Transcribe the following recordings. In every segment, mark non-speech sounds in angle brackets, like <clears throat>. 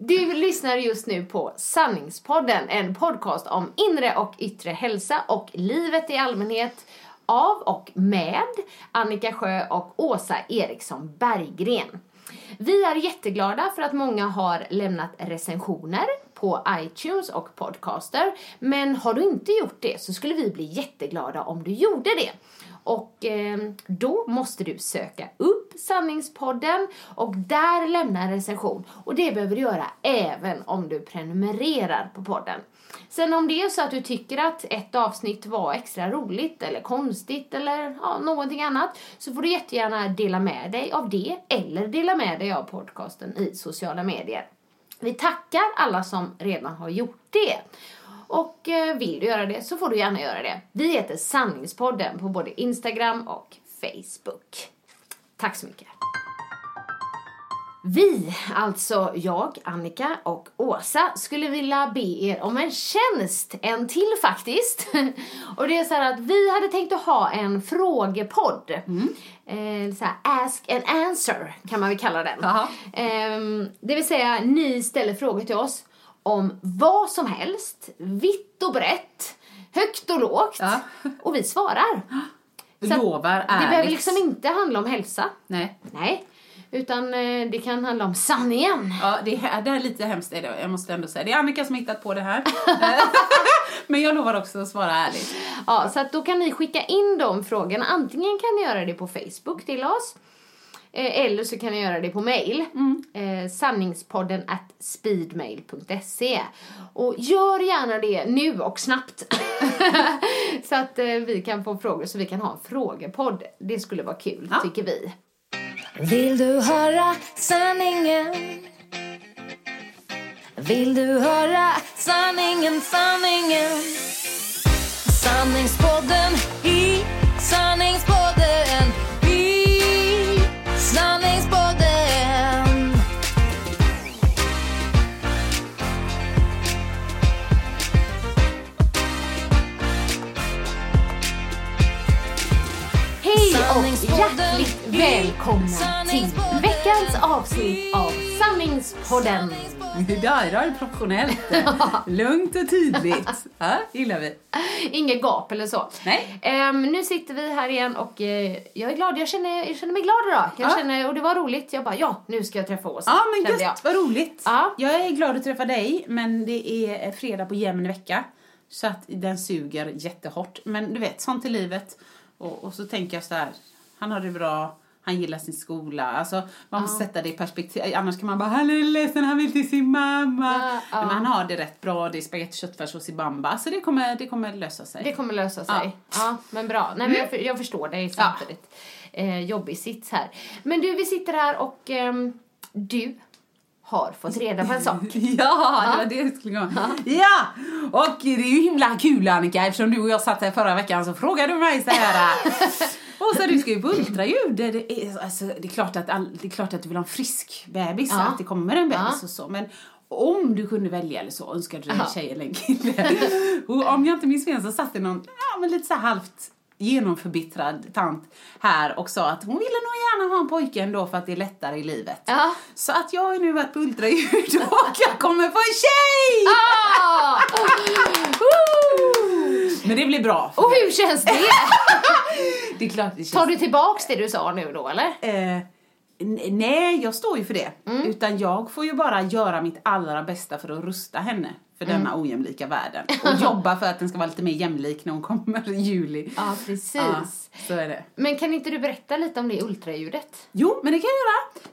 Du lyssnar just nu på Sanningspodden, en podcast om inre och yttre hälsa och livet i allmänhet av och med Annika Sjö och Åsa Eriksson Berggren. Vi är jätteglada för att många har lämnat recensioner på iTunes och Podcaster. Men har du inte gjort det så skulle vi bli jätteglada om du gjorde det. Och eh, då måste du söka upp Sanningspodden och där lämna en recension. Och det behöver du göra även om du prenumererar på podden. Sen om det är så att du tycker att ett avsnitt var extra roligt eller konstigt eller ja, någonting annat så får du jättegärna dela med dig av det eller dela med dig av podcasten i sociala medier. Vi tackar alla som redan har gjort det. Och eh, vill du göra det så får du gärna göra det. Vi heter Sanningspodden på både Instagram och Facebook. Tack så mycket. Vi, alltså jag, Annika och Åsa, skulle vilja be er om en tjänst. En till faktiskt. <laughs> Och det är så att vi hade tänkt att ha en frågepodd. Eh, så här, ask and answer kan man väl kalla den. Eh, det vill säga, ni ställer frågor till oss om vad som helst, vitt och brett, högt och lågt. Ja. Och vi svarar. <gasps> Så Lovar Det behöver ärligt. liksom inte handla om hälsa. Nej. Nej. Utan eh, det kan handla om sanningen. Ja, det, här, det här är lite hemskt, är det, jag måste ändå säga. Det är Annika som har hittat på det här. <laughs> Men jag lovar också att svara ärligt. Ja, så att då kan ni skicka in de frågorna. Antingen kan ni göra det på Facebook till oss. Eh, Eller så kan ni göra det på mail. Eh, sanningspodden at speedmail.se. Och gör gärna det nu och snabbt. <laughs> så att eh, vi kan få frågor så vi kan ha en frågepodd. Det skulle vara kul, Ja. tycker vi. Vill du höra sanningen? Vill du höra sanningen, sanningen? Sanningspodden i sanningspodden välkomna till veckans avsnitt av Sanningspodden. <laughs> Är det professionellt. <laughs> Lugnt och tydligt. Ja, gillar vi. Inget gap eller så. Nej. Ehm, nu sitter vi här igen och eh, jag är glad. Jag känner, jag känner mig glad idag. Jag Ja. känner, och det var roligt. Jag bara, ja, nu ska jag träffa Åsa. Ja, men gött, jag. vad roligt. Ja. Jag är glad att träffa dig, men det är fredag på jämn vecka. Så att den suger jättehårt. Men du vet, sånt är livet. Och, och så tänker jag så här, han har det bra, han gillar sin skola. Alltså, man måste sätta det i perspektiv. Annars kan man bara, han är ledsen, han vill till sin mamma. Ja, ja. Men han har det rätt bra, det är spagetti köttfärssås i bamba. Så det kommer, det kommer lösa sig. Det kommer lösa sig. Ja, men bra. Nej, men jag, för- jag förstår dig samtidigt. Eh, jobbig sits här. Men du, vi sitter här och ehm, du har fått reda på en sak. <laughs> Ja, det var det jag skulle komma. Ja, och det är ju himla kul Annika eftersom du och jag satt här förra veckan så frågade du mig så här. <laughs> Och så du ska ju på ultraljud. Det är, alltså, det, är klart att all, det är klart att du vill ha en frisk bebis, Ja. att det kommer en bebis Ja. och så. Men om du kunde välja eller så, önskade du en Ja. tjej eller en kille. <laughs> och om jag inte minns fel så satt det någon, ja men lite så halvt genomförbittrad tant här och sa att hon ville nog gärna ha en pojke ändå för att det är lättare i livet. Ja. Så att jag har nu varit på ultraljud <laughs> och jag kommer få en tjej! Ah! <laughs> Men det blir bra. Och hur känns det? <laughs> Det är klart det känns... Tar du tillbaks det du sa nu då eller? Eh, Nej, jag står ju för det. Mm. Utan jag får ju bara göra mitt allra bästa för att rusta henne för Mm. denna ojämlika världen. Och <laughs> jobba för att den ska vara lite mer jämlik när hon kommer i juli. Ja, precis. Ja, så är det. Men kan inte du berätta lite om det ultraljudet? Jo, men det kan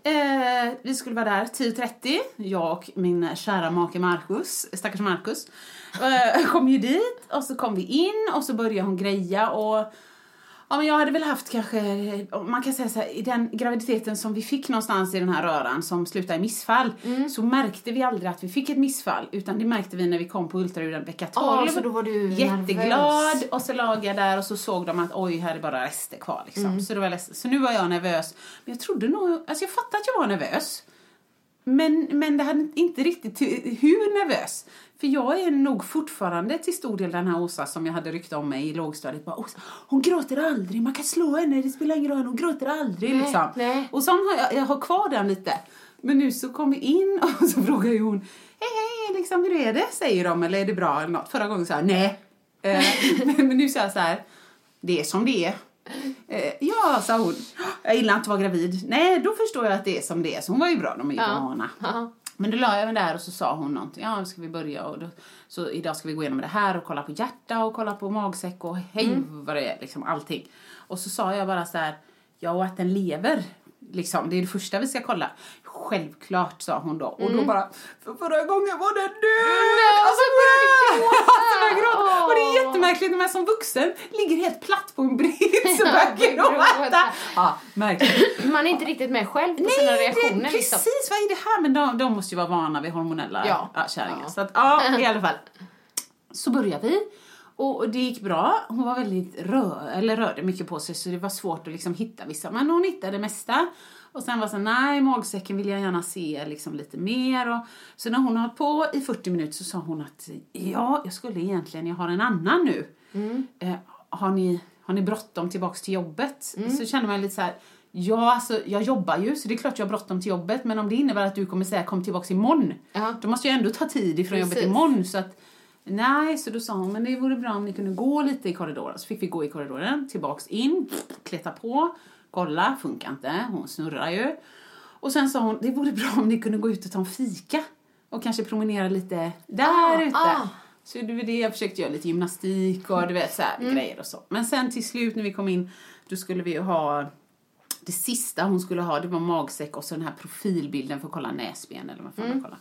jag göra. Eh, vi skulle vara där 10.30. Jag och min kära make Marcus, stackars Marcus, kom ju dit och så kom vi in och så började hon greja och Ja, men jag hade väl haft kanske, man kan säga så här, i den graviditeten som vi fick någonstans i den här röran som slutade i missfall så märkte vi aldrig att vi fick ett missfall utan det märkte vi när vi kom på ultraljudet vecka 12. Ja, så då var du Jätteglad nervös. och så låg jag där och så såg de att oj, här är bara rester kvar liksom. Så, det var ledsen. så nu var jag nervös. Men jag trodde nog, alltså jag fattade att jag var nervös. Men, men det hade inte riktigt hur nervös. För jag är nog fortfarande till stor del den här Åsa som jag hade ryckt om mig i lågstadiet. Bara, Åsa, hon gråter aldrig, man kan slå henne, det spelar ingen roll, hon gråter aldrig. Nej, liksom. nej. Och sån har jag, jag har kvar den lite. Men nu så kom vi in <laughs> och så frågar ju hon, hej hej, liksom, hur är det? Säger de, eller är det bra eller något? Förra gången sa jag nej. Eh, <laughs> men, men nu säger jag så här, det är som det är. Eh, ja, sa hon. Jag gillar inte att vara gravid. Nej, då förstår jag att det är som det är. Så hon var ju bra, de är ju vana. Ja. Men då la jag mig där och så sa hon någonting. Ja, ska vi börja och då, så idag ska vi gå igenom det här och kolla på hjärta och kolla på magsäck och hej vad det är, liksom allting. Och så sa jag bara så här, ja och att den lever. Liksom, det är det första vi ska kolla. Självklart, sa hon då. Och då bara, för förra gången var den död! och så började du gråta. <laughs> Så började jag gråta. Och det är jättemärkligt när man som vuxen ligger helt platt på en brits och börjar <laughs> gråta. Gråta. Ja, märkligt. Man är inte riktigt med själv på sina reaktioner. det, liksom. precis, vad är det här? Men de, de måste ju vara vana vid hormonella Ja. ja. kärringar. Ja. Så att, ja, <laughs> i alla fall. Så började vi. Och det gick bra. Hon var väldigt rö eller rörde mycket på sig så det var svårt att liksom hitta vissa. Men hon hittade det mesta. Och sen var så nej magsäcken vill jag gärna se liksom lite mer. Och, så när hon hållit på i 40 minuter så sa hon att ja, jag skulle egentligen, jag har en annan nu. Eh, har ni, har ni bråttom tillbaks till jobbet? Så känner man lite så här, ja alltså jag jobbar ju så det är klart jag har bråttom till jobbet men om det innebär att du kommer säga kom tillbaks imorgon. Ja. Då måste jag ändå ta tid ifrån jobbet Precis. imorgon så att Nej, så då sa hon, men det vore bra om ni kunde gå lite i korridoren. Så fick vi gå i korridoren, tillbaks in, kleta på, kolla, funkar inte, hon snurrar ju. Och sen sa hon, det vore bra om ni kunde gå ut och ta en fika. Och kanske promenera lite där Ah, ute. ah. Så det var det jag försökte göra, lite gymnastik och du vet så här, Mm. grejer och så. Men sen till slut när vi kom in, då skulle vi ju ha det sista hon skulle ha, det var magsäck och så den här profilbilden för att kolla näsben eller vad fan Mm. man kollar.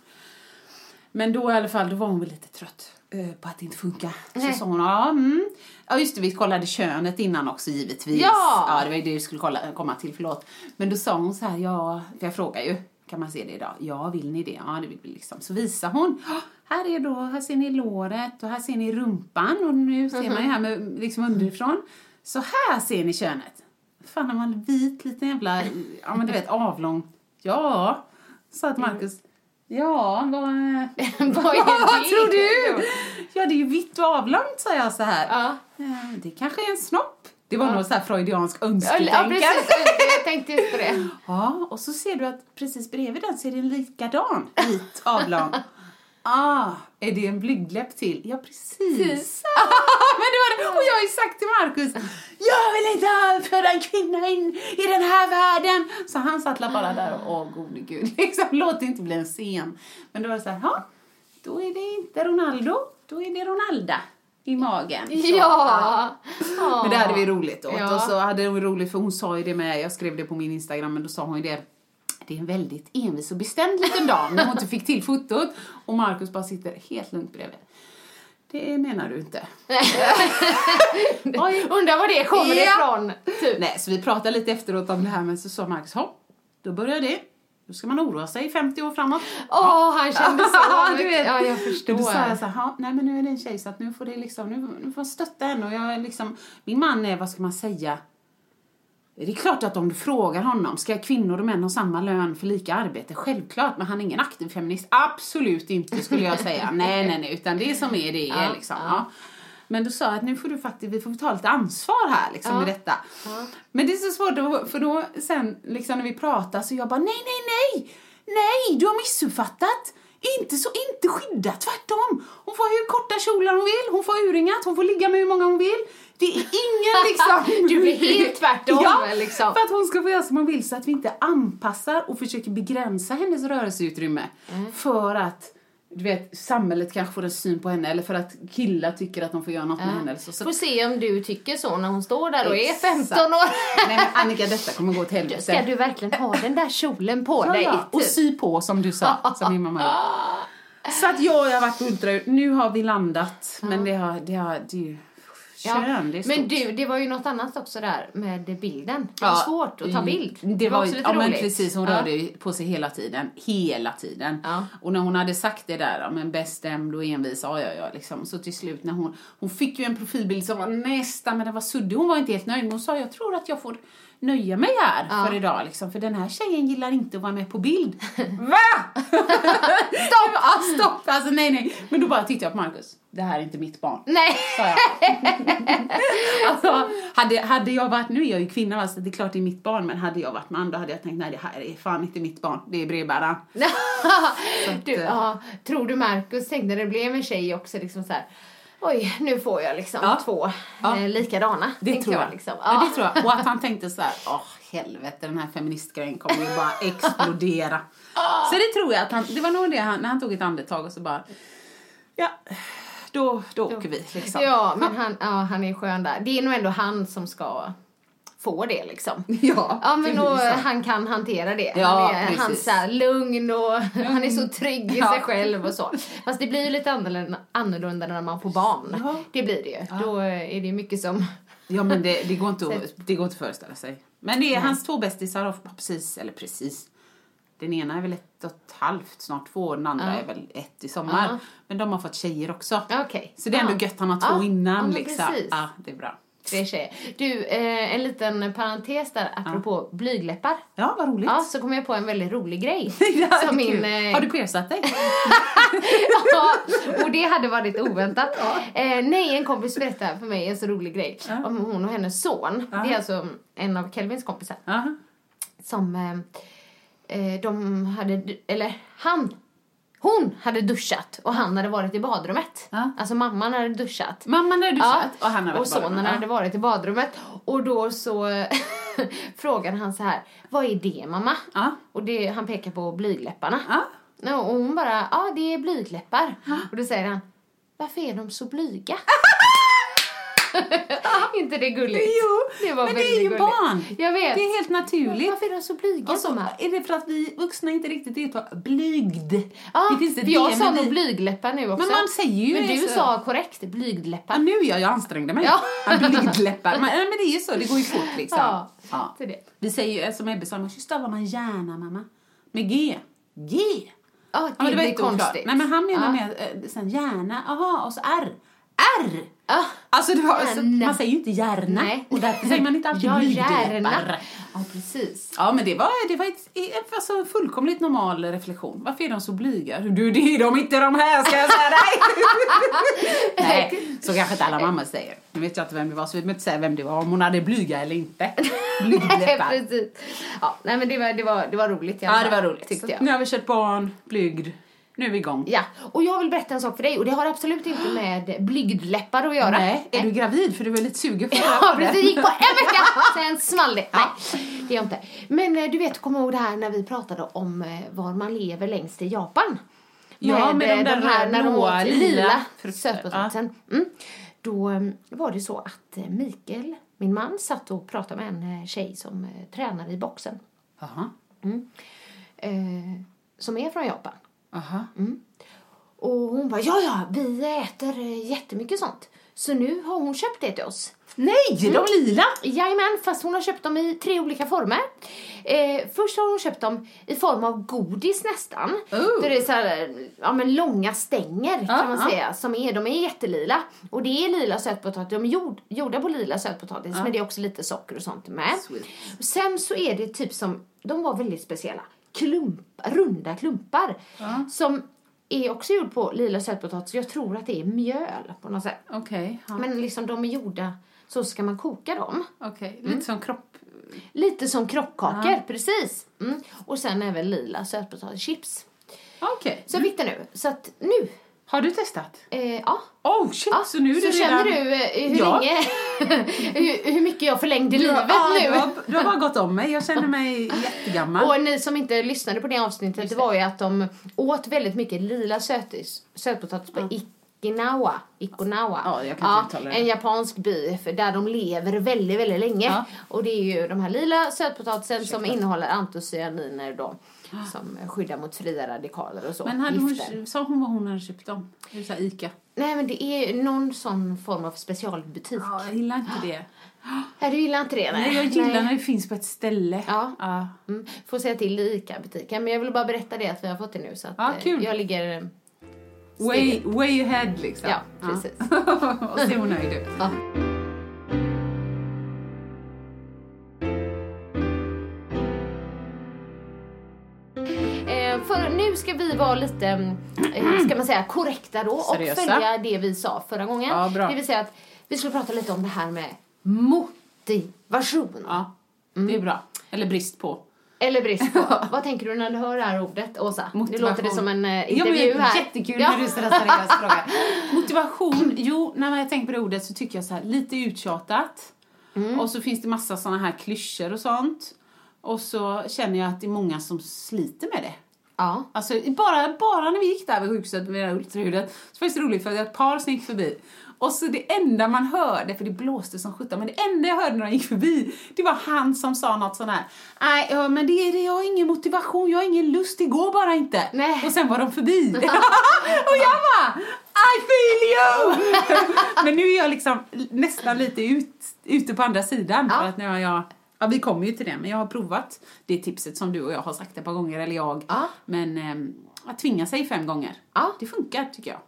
Men då i alla fall, då var hon väl lite trött eh, på att det inte funkar. Så sa hon, ja, mm. ja just det, vi kollade könet innan också givetvis. Ja! ja det var ju det vi skulle kolla, komma till, förlåt. Men då sa hon så här, ja, för jag frågar ju, kan man se det idag? Ja, vill ni det? Ja, det vill vi liksom. Så visar hon, "Ja, här är då, här ser ni låret och här ser ni rumpan och nu ser man ju här med, liksom underifrån. Så här ser ni könet. Fan, har man vit liten jävla, ja men du vet avlång. Ja, sa att Marcus. Ja, vad... <laughs> Vad <laughs> Vad tror du? då? Ja, det är ju vitt och avlångt, sa jag så här. Ja. Eh, Det kanske är en snopp. Det var nog så här freudiansk Ja, önsketänkande. precis. <laughs> Jag tänkte just på det. Ja, och så ser du att precis bredvid den så är det en likadan, vit, avlång. Ah, är det en blygdläpp till? Ja, precis. <laughs> Men det var det. Och jag har ju sagt till Markus, jag vill inte föda en kvinna in i den här världen. Så han satt bara där och, åh gode gud, <laughs> liksom, låt det inte bli en scen. Men då var det så här, ja, då är det inte Ronaldo, då är det Ronalda i magen. Så, Ja. men det hade vi roligt åt. Ja. Och så hade hon roligt för hon sa ju det med, jag skrev det på min Instagram, men då sa hon ju det. Det är en väldigt envis och bestämd liten dam när hon inte fick till fotot. Och Markus bara sitter helt lugnt bredvid. Det menar du inte. <laughs> Undrar var det kommer Ja. ifrån. Typ. Nej, så vi pratade lite efteråt om det här, men så sa Markus, ja, då börjar det. Då ska man oroa sig i 50 år framåt. Åh, han kände så. <laughs> du vet. Ja, jag förstår. Då sa jag så här, "Ja, nej men nu är det en tjej så att nu får det liksom, nu, nu får jag stötta henne och jag liksom, min man är, vad ska man säga, det är klart att om du frågar honom, ska kvinnor och män ha samma lön för lika arbete? Självklart, men han är ingen aktiv feminist. Absolut inte skulle jag säga. <laughs> nej, nej, nej, utan det som är det är Ja, liksom. ja. Ja. Men då sa jag att nu får du faktiskt, vi får ta lite ansvar här liksom Ja. med detta. Men det är så svårt, för då sen liksom när vi pratar så jag bara nej, nej, nej, nej, du har missuppfattat. Inte så, inte skydda, tvärtom. Hon får ha hur korta kjolar hon vill, hon får ha urringat, hon får ligga med hur många hon vill. Det är ingen liksom... <laughs> Du blir helt <laughs> tvärtom, ja, liksom. för att hon ska få göra som hon vill så att vi inte anpassar och försöker begränsa hennes rörelseutrymme. Mm. För att du vet, samhället kanske får en syn på henne eller för att killar tycker att de får göra något med henne. Så, så, Får se om du tycker så när hon står där och är Exakt. 15 år. Nej men Annika, detta kommer gå åt helvete. Ska du verkligen ha den där kjolen på Ja, dig? ja. Och typ? sy på som du sa, <laughs> som min mamma gjorde. Så att jag har varit ultraljud. Nu har vi landat. Men det har, det har, det det är stort. Men du, det var ju något annat också där med bilden. Det var Ja, svårt att ta bild. Det var, också ju- ja, men roligt. precis, hon Ja. rörde på sig hela tiden. Hela tiden. Ja. Och när hon hade sagt det där, ja, men bestämd och envis, ja, ja, ja, liksom. Så till slut när hon, hon fick ju en profilbild som var nästan, men den var suddig. Hon var inte helt nöjd, men hon sa, jag tror att jag får nöja mig här Ja. för idag, liksom. För den här tjejen gillar inte att vara med på bild. <laughs> Va? <laughs> stopp! Ja, stopp! Alltså nej, nej. Men då bara tittade jag på Marcus. Det här är inte mitt barn. Nej. Sa jag. <laughs> alltså, hade, hade jag varit, nu är jag ju kvinna så det är klart det är mitt barn, men hade jag varit man då hade jag tänkt nej det här är fan inte mitt barn, det är brevbäraren. du, eh, ja, tror du Markus tänkte när det blev en tjej också liksom så här. Oj, nu får jag liksom Ja. två Ja. eh, likadana. Det tror jag. Liksom. Ja. det tror jag. Och att han <laughs> tänkte så här, åh helvete den här feministgrejen kommer ju bara explodera. Så det tror jag att han, det var nog det han, när han tog ett andetag och så bara, ja, då, då åker vi liksom. Ja, men han, ja, han är skön där. Det är nog ändå han som ska få det liksom. <laughs> Ja, Ja men så. han kan hantera det. Ja, han är, han så här, lugn och han är så trygg i Ja. sig själv och så. Fast det blir ju lite annorlunda, annorlunda när man får barn. Ja. Det blir det ju. Då är det mycket som... Ja men det, det, går inte att, <laughs> det går inte att föreställa sig. Men det är hans två bästisar har precis, eller precis. Den ena är väl ett och ett halvt, snart två, och den andra Ja. är väl ett i sommar. Ja. Men de har fått tjejer också. Okej. Så det är ändå Ja. gött, han har två innan liksom. Ja, det är bra. Tre tjejer. Du, eh, en liten parentes där apropå blygläppar. Ja, vad roligt. Ja, så kom jag på en väldigt rolig grej. <laughs> Ja, som min, eh, Har du piercat dig? <laughs> ja, och det hade varit oväntat. Eh, nej, en kompis berättade för mig en så rolig grej om hon och hennes son. Det är alltså en av Kelvins kompisar. Som eh, eh, de hade, eller han, hon hade duschat och han hade varit i badrummet. Ja. Alltså mamman hade duschat. Mamman hade duschat och han hade och varit i sonen hade varit i badrummet. Och då så <laughs> frågade han så här, vad är det mamma? Ja. Och det, han pekar på blygläpparna. Ja. Ja, och hon bara, ja det är blygläppar. Och då säger han, varför är de så blyga? <laughs> <laughs> inte det gulligt? Jo, det men det är ju gulligt. barn. Jag vet. Det är helt naturligt. Varför är de så blyga Och så mamma? är det för att vi vuxna inte riktigt är på blygd. Ja, det finns ett jag det, sa men nog blygdläppar nu också. Men man säger ju Men det du så. sa korrekt, Ja, blygdläppar. nu ja, jag ansträngde mig. Ja. Ja. Blygdläppar. Men, nej, men det är ju så, det går ju fort liksom. Ja, Ja. det. Vi säger ju, som Ebbe sa, man ska stava man gärna mamma. Med G. G. Ja, det, Ja, men det var inte oklart. konstigt. Nej men han menar Ja. med eh, sen gärna, aha, och så R. R! Ja. Alltså var, så, Gärna. man säger ju inte gärna. Nej. Och därför säger man inte alltid <laughs> Ja, gärna. Ja, precis. Ja men det var, det var ett, alltså, fullkomligt normal reflektion. Varför är de så blyga? Du, det är de inte de här ska jag säga dig! <laughs> Nej, så kanske inte alla mammor säger. Nu vet jag inte vem det var så vi behöver inte säga vem det var, om hon hade blyga eller inte. <laughs> Blygdläppar. precis. Ja, nej men det var, det var, det var roligt Ja det var roligt. Tyckte jag. Nu har vi kört barn, blygd. Nu är vi igång. Ja, och jag vill berätta en sak för dig och det har absolut inte <gasps> med blygdläppar att göra. Nej, är du gravid? För du var lite sugen <laughs> på Ja, precis. Det gick på en vecka, <laughs> sen small det. Nej, det är jag inte. Men eh, du vet, kom ihåg det här när vi pratade om eh, var man lever längst i Japan? Ja, med de eh, där här, när de åt lila sötpotatisen. Mm. Då var det så att Mikael, min man, satt och pratade med en tjej som tränar i boxen. Jaha. Eh, som är från Japan. Aha. Och hon bara, ja ja, vi äter eh, jättemycket sånt. Så nu har hon köpt det till oss. Nej, de lila! Jajamän, fast hon har köpt dem i tre olika former. Eh, först har hon köpt dem i form av godis nästan. Oh. Där det är så här, ja, men långa stänger Ja, kan man säga. Som är, de är jättelila. Och det är lila sötpotatis. De är gjord, gjorda på lila sötpotatis. Men det är också lite socker och sånt med. Sweet. Sen så är det typ som, de var väldigt speciella. Klump, runda klumpar. Som är också gjord på lila sötpotatis. Jag tror att det är mjöl på något sätt. Okej. ja. Men liksom de är gjorda så ska man koka dem. Mm. lite som kropp... Lite som kroppkakor, precis. Mm. Och sen även lila sötpotatischips. Okej. Så jag fick det nu. Så att nu Har du testat? Eh, ja. Oh shit, ja. så nu är så det känner redan... du eh, hur Ja. länge, <laughs> hur, hur mycket jag förlängde Du livet ja, nu. Du har, du har bara gått om mig. Jag känner mig jättegammal. Och ni som inte lyssnade på det avsnittet, det var ju att de åt väldigt mycket lila sötis, sötpotatis på Ikinawa. Ikonawa. Ja, jag kan det. En japansk by där de lever väldigt, väldigt länge. Ja. Och det är ju de här lila sötpotatisen som innehåller antocyaniner då. Som skyddar mot fria radikaler och så. Men hade hon, sa hon vad hon hade köpt dem? Det är Ica. Nej men det är någon sån form av specialbutik. Ja, jag gillar inte det. Nej, du gillar inte det? Nej, jag gillar när det finns på ett ställe. Ja. ja. Mm. Får säga till i ICA-butiken. Men jag vill bara berätta det att vi har fått det nu. Så att Ja, eh, kul. jag ligger... eh, Way, way ahead liksom. Ja, precis. <laughs> och se hon nöjd ut. Ja. Nu ska vi vara lite, eh, ska man säga, korrekta då och Seriösa. följa det vi sa förra gången. Ja, bra. Det vill säga att vi skulle prata lite om det här med motivation. Ja, Mm. det är bra. Eller brist på. Eller brist på. <laughs> Vad tänker du när du hör det här ordet, Åsa? Nu Motivation. låter det som en eh, Ja, intervju men här. Jättekul Ja. när du ställer seriös fråga. <laughs> Motivation, jo, när jag tänker på det ordet så tycker jag så här, lite uttjatat. Mm. Och så finns det massa såna här klyschor och sånt. Och så känner jag att det är många som sliter med det. Ja. Alltså bara, bara när vi gick där vid sjukhuset med det ultraljudet så var det så roligt för att ett par som gick förbi och så det enda man hörde, för det blåste som sjutton, men det enda jag hörde när de gick förbi det var han som sa något sån här Nej, ja, men det är det, jag har ingen motivation, jag har ingen lust, det går bara inte. Nej. Och sen var de förbi. <laughs> och jag bara I feel you! <laughs> men nu är jag liksom nästan lite ut, ute på andra sidan Ja. för att nu har jag Ja, vi kommer ju till det, men jag har provat det tipset som du och jag har sagt ett par gånger, eller jag. Ja. Men ehm, att tvinga sig fem gånger, Ja. det funkar tycker jag.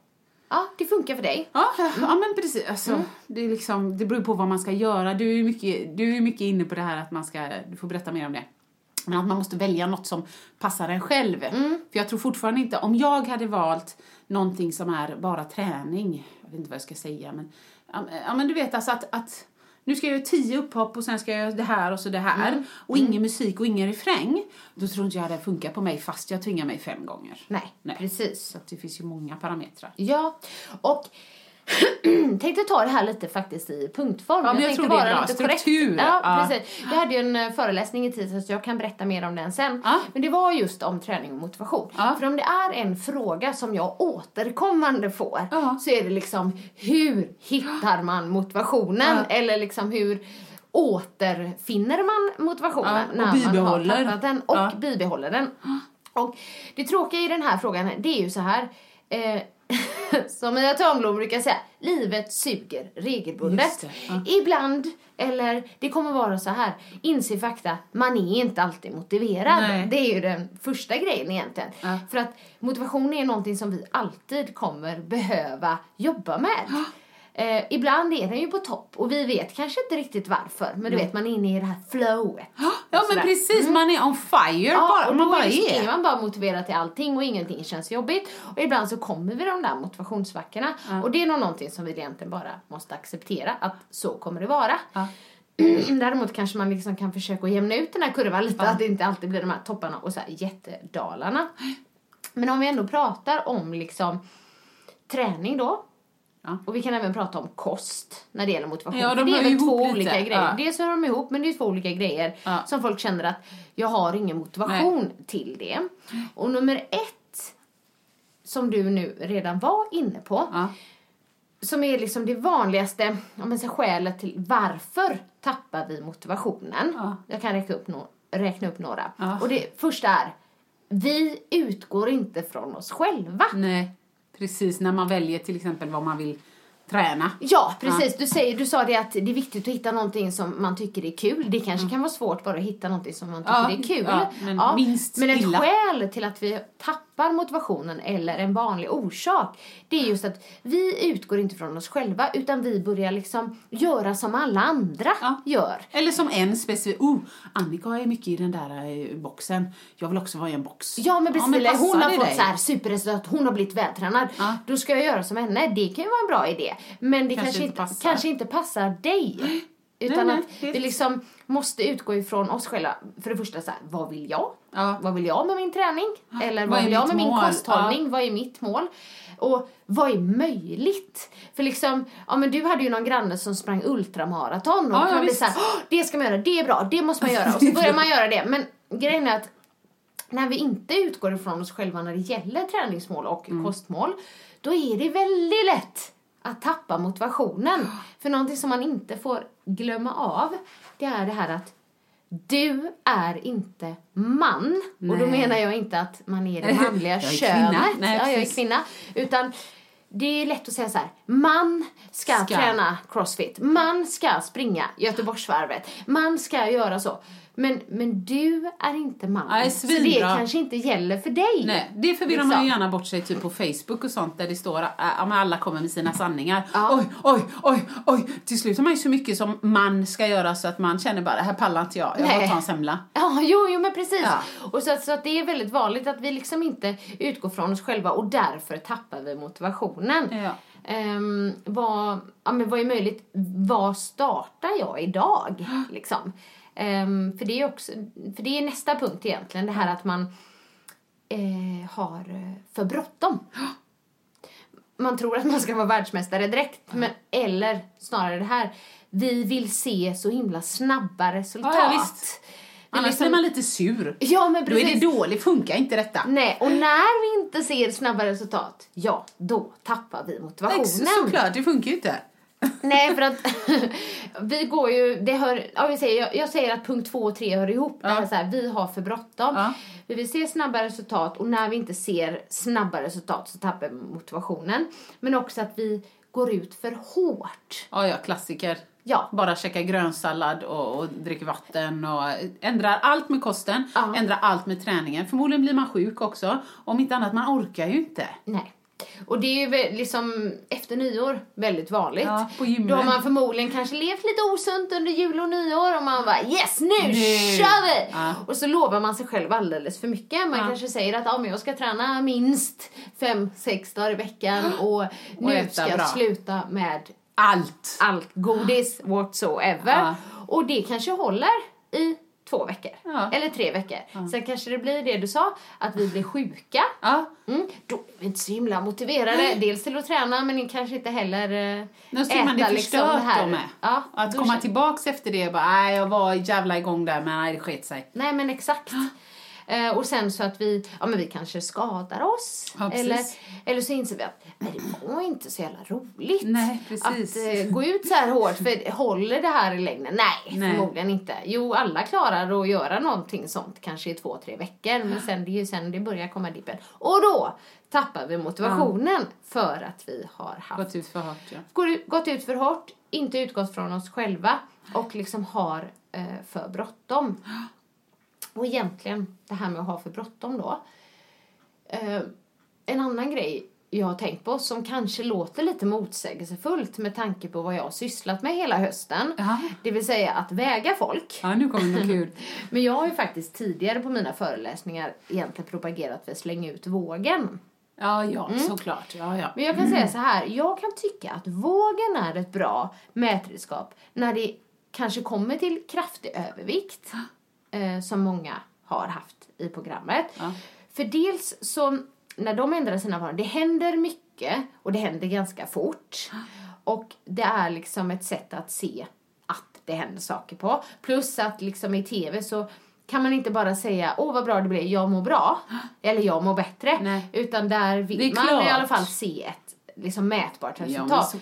ja, det funkar för dig. Ja, ja men precis. Alltså, Mm. det, är liksom, det beror på vad man ska göra. Du är ju mycket, du är mycket inne på det här att man ska, du får berätta mer om det. Men att man måste välja något som passar en själv. Mm. För jag tror fortfarande inte, om jag hade valt någonting som är bara träning, jag vet inte vad jag ska säga, men, ja, men du vet alltså att, att nu ska jag göra tio upphopp och sen ska jag göra det här och så det här. Mm. Och ingen musik och ingen refräng. Då tror inte jag det funkar på mig fast jag tvingar mig fem gånger. Nej, Nej. precis. Så det finns ju många parametrar. Ja, och <clears throat> tänkte ta det här lite faktiskt i punktform. Ja, men jag tänkte tror det är bra. Struktur. korrekt. Ja, Ja. precis. Jag hade ju en eh, föreläsning i tisdags så jag kan berätta mer om den sen. Ja. Men det var just om träning och motivation. Ja. För om det är en fråga som jag återkommande får så är det liksom hur hittar man motivationen? Eller liksom hur återfinner man motivationen när man bibehåller. har tappat den och bibehåller den. Och det tråkiga i den här frågan, det är ju så här. Eh, <laughs> som Mia Törnblom brukar säga, livet suger regelbundet. Ja. Ibland, eller det kommer vara så här, inse fakta, man är inte alltid motiverad. Nej. Det är ju den första grejen egentligen. Ja. För att motivation är någonting som vi alltid kommer behöva jobba med. Eh, ibland är den ju på topp och vi vet kanske inte riktigt varför. Men du vet, man är inne i det här flowet. Ja, men precis. Man är on fire Ja, bara. och Man bara är, är. man bara motiverad till allting och ingenting känns jobbigt. Och ibland så kommer vi de där motivationssvackorna. Och det är nog någonting som vi egentligen bara måste acceptera att så kommer det vara. Ja. <clears throat> Däremot kanske man liksom kan försöka jämna ut den här kurvan lite, att det inte alltid blir de här topparna och så här jättedalarna. Men om vi ändå pratar om liksom träning då. Ja. Och vi kan även prata om kost när det gäller motivation. Ja, de det är väl två lite. olika grejer. Ja. Dels hör de ihop, men det är två olika grejer Ja. som folk känner att jag har ingen motivation till det. Och nummer ett, som du nu redan var inne på, Ja. som är liksom det vanligaste om man säger, skälet till varför tappar vi motivationen. Ja. Jag kan räkna upp, no- räkna upp några. Och det första är, vi utgår inte från oss själva. Nej, precis. När man väljer till exempel vad man vill träna. Ja, precis. Du, säger, du sa det att det är viktigt att hitta någonting som man tycker är kul. Det kanske kan vara svårt bara att hitta någonting som man tycker Ja, är kul. ja, men minst men ett skäl till att vi tappar motivationen eller en vanlig orsak det är just att vi utgår inte från oss själva utan vi börjar liksom göra som alla andra Ja. gör. Eller som en specifik, oh, Annika är mycket i den där eh, boxen. Jag vill också vara i en box. Ja men precis, passar hon har fått dig? så här superresultat, hon har blivit vältränad. Ja. Då ska jag göra som henne. Det kan ju vara en bra idé. Men det Kanske kanske, inte passar. kanske inte passar dig. <gasps> Utan nej, att vi liksom måste utgå ifrån oss själva. För det första så här, vad vill jag? Ja. Vad vill jag med min träning? Eller Vad vad vill jag med min mål? kosthållning? Vad är mitt mål? Och vad är möjligt? För liksom, ja men du hade ju någon granne som sprang ultramaraton och Ja, ja, ja, man blir såhär, "Åh, det ska man göra, det är bra, det måste man göra. Och så börjar man göra det. Men grejen är att när vi inte utgår ifrån oss själva när det gäller träningsmål och Mm. kostmål, då är det väldigt lätt att tappa motivationen. För någonting som man inte får glömma av, det är det här att du är inte man. Och då Nej. menar jag inte att man är det manliga <laughs> Jag är könet. Nej, ja, jag är kvinna. Utan det är lätt att säga så här, man ska, Ska. träna crossfit, man ska springa Göteborgsvarvet, man ska göra så. Men, men du är inte man. Nej, så det kanske inte gäller för dig. Nej, det förvirrar Liksom. man ju gärna bort sig typ på Facebook och sånt där det står att äh, alla kommer med sina sanningar. Ja. Oj, oj, oj, oj. Till slut har man ju så mycket som man ska göra så att man känner bara, här pallar inte jag, jag Nej. får ta en semla. Ja, jo, jo men precis. Ja. Och så, att- så att det är väldigt vanligt att vi liksom inte utgår från oss själva och därför tappar vi motivationen. Ja. Ehm, vad, ja, men vad är möjligt? Vad startar jag idag? <gasps> Liksom. Ehm, för, det är också, för det är nästa punkt egentligen, det här att man eh, har eh, för bråttom. <gasps> Man tror att man ska vara världsmästare direkt, men, eller snarare det här, vi vill se så himla snabba resultat. Ja, ja, Annars liksom- blir man lite sur. Ja, men Då är precis. det dåligt, funkar inte detta. Nej, och när vi inte ser snabba resultat, ja, då tappar vi motivationen. Nej, såklart, det funkar ju inte. Nej, för att <laughs> vi går ju, det hör, ja, vi säger, jag, jag säger att punkt två och tre hör ihop. Det är så här, vi har för bråttom. Ja. Vi vill se snabba resultat och när vi inte ser snabba resultat så tappar vi motivationen. Men också att vi går ut för hårt. Ja, ja, klassiker. Ja. Bara käka grönsallad och, och dricker vatten och ändrar allt med kosten, Ja. ändrar allt med träningen. Förmodligen blir man sjuk också. Om inte annat, man orkar ju inte. Nej. Och det är ju liksom efter nyår väldigt vanligt. Ja, på. Då har man förmodligen kanske levt lite osunt under jul och nyår och man bara yes nu, Nu. kör vi! Ja. Och så lovar man sig själv alldeles för mycket. Man Ja. kanske säger att men jag ska träna minst fem, sex dagar i veckan <gasps> och nu äta ska jag bra. sluta med Allt! allt godis <gasps> whatsoever. Ja. Och det kanske håller i två veckor. Ja. Eller tre veckor. Sen kanske det blir det du sa, att vi blir sjuka. Ja, Mm, då är vi inte så himla motiverade. Dels till att träna men kanske inte heller eh, då ser man det äta förstört liksom det här. med. Ja, att komma kän- tillbaks efter det och bara, nej jag var jävla igång där men nej det sket sig. Nej men exakt. Eh, och sen så att vi, ja men vi kanske skadar oss. Ja, eller, eller så inser vi att nej, det var inte så jävla roligt. Nej, precis. Att eh, gå ut så här hårt, för håller det här i längden? Nej, Nej. förmodligen inte. Jo, alla klarar att göra någonting sånt kanske i två, tre veckor. Men sen det är ju sen det börjar komma dippen. Och då tappar vi motivationen för att vi har haft Gått ut för hårt ja. gått ut för hårt, inte utgått från oss själva och liksom har eh, för bråttom. Och egentligen, det här med att ha för bråttom då. Eh, en annan grej jag har tänkt på som kanske låter lite motsägelsefullt med tanke på vad jag har sysslat med hela hösten. Ja. Det vill säga att väga folk. Ja, nu kommer något kul. <laughs> Men jag har ju faktiskt tidigare på mina föreläsningar egentligen propagerat för att slänga ut vågen. Ja, ja, såklart. Ja, ja. Men jag kan säga så här, jag kan tycka att vågen är ett bra mätredskap när det kanske kommer till kraftig övervikt, eh, som många har haft i programmet. Ja. För dels så, när de ändrar sina vanor, det händer mycket och det händer ganska fort. Och det är liksom ett sätt att se att det händer saker på. Plus att liksom i tv så kan man inte bara säga åh vad bra det blev, jag mår bra. Eller jag mår bättre. Nej. Utan där vill man i alla fall se ett liksom mätbart resultat.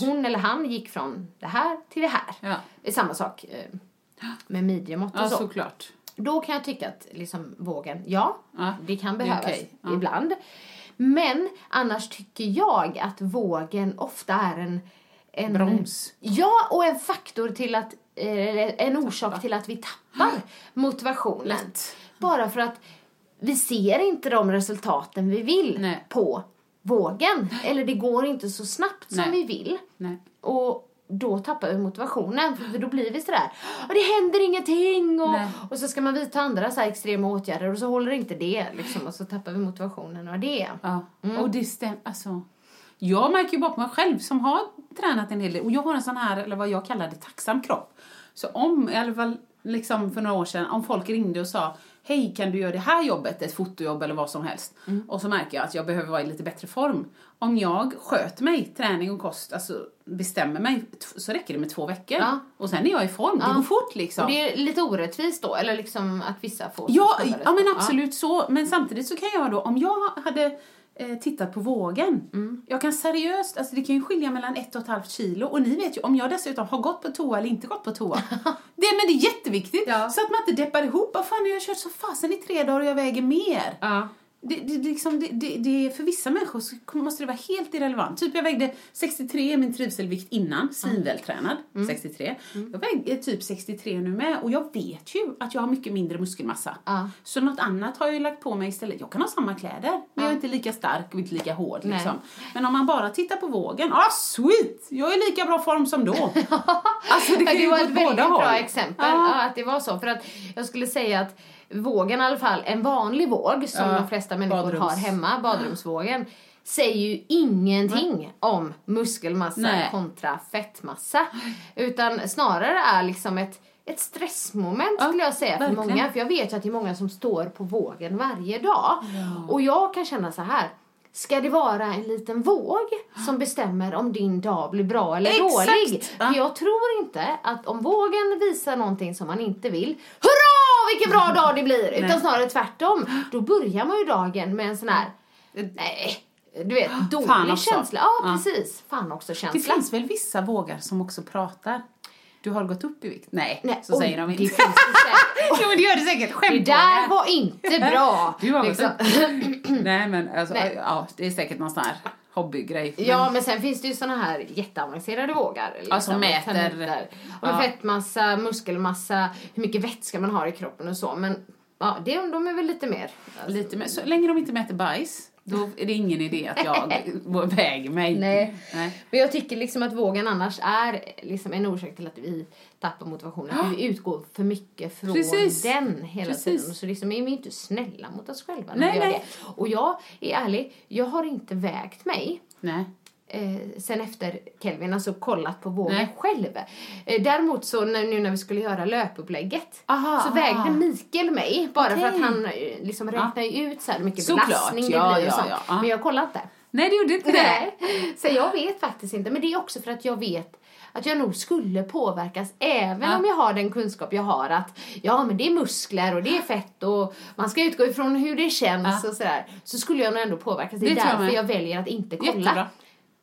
i- hon eller han gick från det här till det här. Ja. Det är samma sak eh, med midjemått och Ja, så. såklart. Då kan jag tycka att liksom vågen, ja, Ja, det kan behövas okej. Ja. ibland. Men annars tycker jag att vågen ofta är en... en Broms. Ja, och en faktor till att... Eh, en orsak till att vi tappar <gasps> motivationen. Lätt. Bara för att vi ser inte de resultaten vi vill Nej. på vågen. Eller det går inte så snabbt som Nej. vi vill. Nej. Och då tappar vi motivationen för då blir vi sådär, "Ja, det händer ingenting och, Nej. och så ska man vidta andra så extrema åtgärder och så håller inte det liksom och så tappar vi motivationen och det. Ja. Och det stämmer, alltså. Jag märker ju bara på mig själv som har tränat en hel del. Och jag har en sån här, eller vad jag kallar det, tacksam kropp. Så om, i alla fall liksom för några år sedan, om folk ringde och sa Hej, kan du göra det här jobbet, ett fotojobb eller vad som helst? Och så märker jag att jag behöver vara i lite bättre form. Om jag sköter mig, träning och kost, alltså bestämmer mig, så räcker det med två veckor. Ja. Och sen är jag i form, det Ja. går fort liksom. Och det är lite orättvist då, eller liksom att vissa får Ja, ja men absolut så. Men samtidigt så kan jag då, om jag hade eh, tittat på vågen. Mm. Jag kan seriöst, alltså det kan ju skilja mellan ett och ett halvt kilo. Och ni vet ju, om jag dessutom har gått på toa eller inte gått på toa. <laughs> det, men det är jätteviktigt. Ja. Så att man inte deppar ihop. Vad fan, jag har kört så fasen i tre dagar och jag väger mer. Ja. Det, det, det liksom, det, det, det, för vissa människor så måste det vara helt irrelevant. Typ jag vägde 63 min trivselvikt innan, svinvältränad, Mm. 63. Jag väger typ 63 nu med och jag vet ju att jag har mycket mindre muskelmassa. Ja. Så något annat har jag ju lagt på mig istället. Jag kan ha samma kläder, men jag är inte lika stark och inte lika hård. Liksom. Men om man bara tittar på vågen, ah sweet! Jag är lika bra form som då. <laughs> alltså det kan det ju var gå ett åt väldigt båda bra håll. exempel. Ja. Ja, att det var så. För att jag skulle säga att vågen i alla fall, en vanlig våg som Ja, de flesta människor badrums. har hemma, badrumsvågen, säger ju ingenting om muskelmassa Nej. kontra fettmassa. Utan snarare är liksom ett ett stressmoment Ja, skulle jag säga för verkligen. många. För jag vet ju att det är många som står på vågen varje dag. Och jag kan känna så här. Ska det vara en liten våg som bestämmer om din dag blir bra eller Exakt. dålig? Ja. För jag tror inte att om vågen visar någonting som man inte vill, hurra vilken bra dag det blir! Utan snarare tvärtom. Då börjar man ju dagen med en sån här, nej, du vet, dålig Fan också. känsla. Ja, Ja. precis. Fan också Det finns väl vissa vågar som också pratar? Du har gått upp i vikt? Nej, Nej, så oj, säger de det inte. finns det <laughs> jo men det gör det säkert. Det Skämtvågar. där var inte bra. Du har liksom. <clears throat> Nej men alltså, Nej. ja det är säkert någon sån här hobbygrej. Men- Ja, men sen finns det ju såna här jätteavancerade vågar. Liksom, Ja, som mäter-. Och Ja. fettmassa, muskelmassa, hur mycket vätska man har i kroppen och så. Men ja, det, de är väl lite mer. Lite mer, så länge de inte mäter bajs, då är det ingen idé att jag <laughs> väger mig. Nej. Nej. Men jag tycker liksom att vågen annars är liksom en orsak till att vi tappar motivationen. Vi utgår för mycket från Precis. den hela Precis. tiden. Så liksom är vi inte snälla mot oss själva när Nej, vi gör nej. det. Och jag är ärlig, jag har inte vägt mig. Nej. Eh, sen efter Kelvin, alltså kollat på vågen Nej. själv. Eh, däremot så när, nu när vi skulle göra löpupplägget Aha, så aha. vägde Mikael mig bara för Okej. att han eh, liksom räknar ju ut så hur mycket Såklart, belastning det ja, blir och sånt. ja, ja. Men jag kollade inte. Nej det gjorde inte. Nej. Så jag vet faktiskt inte. Men det är också för att jag vet att jag nog skulle påverkas även Ja. om jag har den kunskap jag har att ja men det är muskler och det är fett och man ska utgå ifrån hur det känns Ja. och sådär. Så skulle jag nog ändå påverkas. Det är Det jag därför med. jag väljer att inte kolla. Jättebra.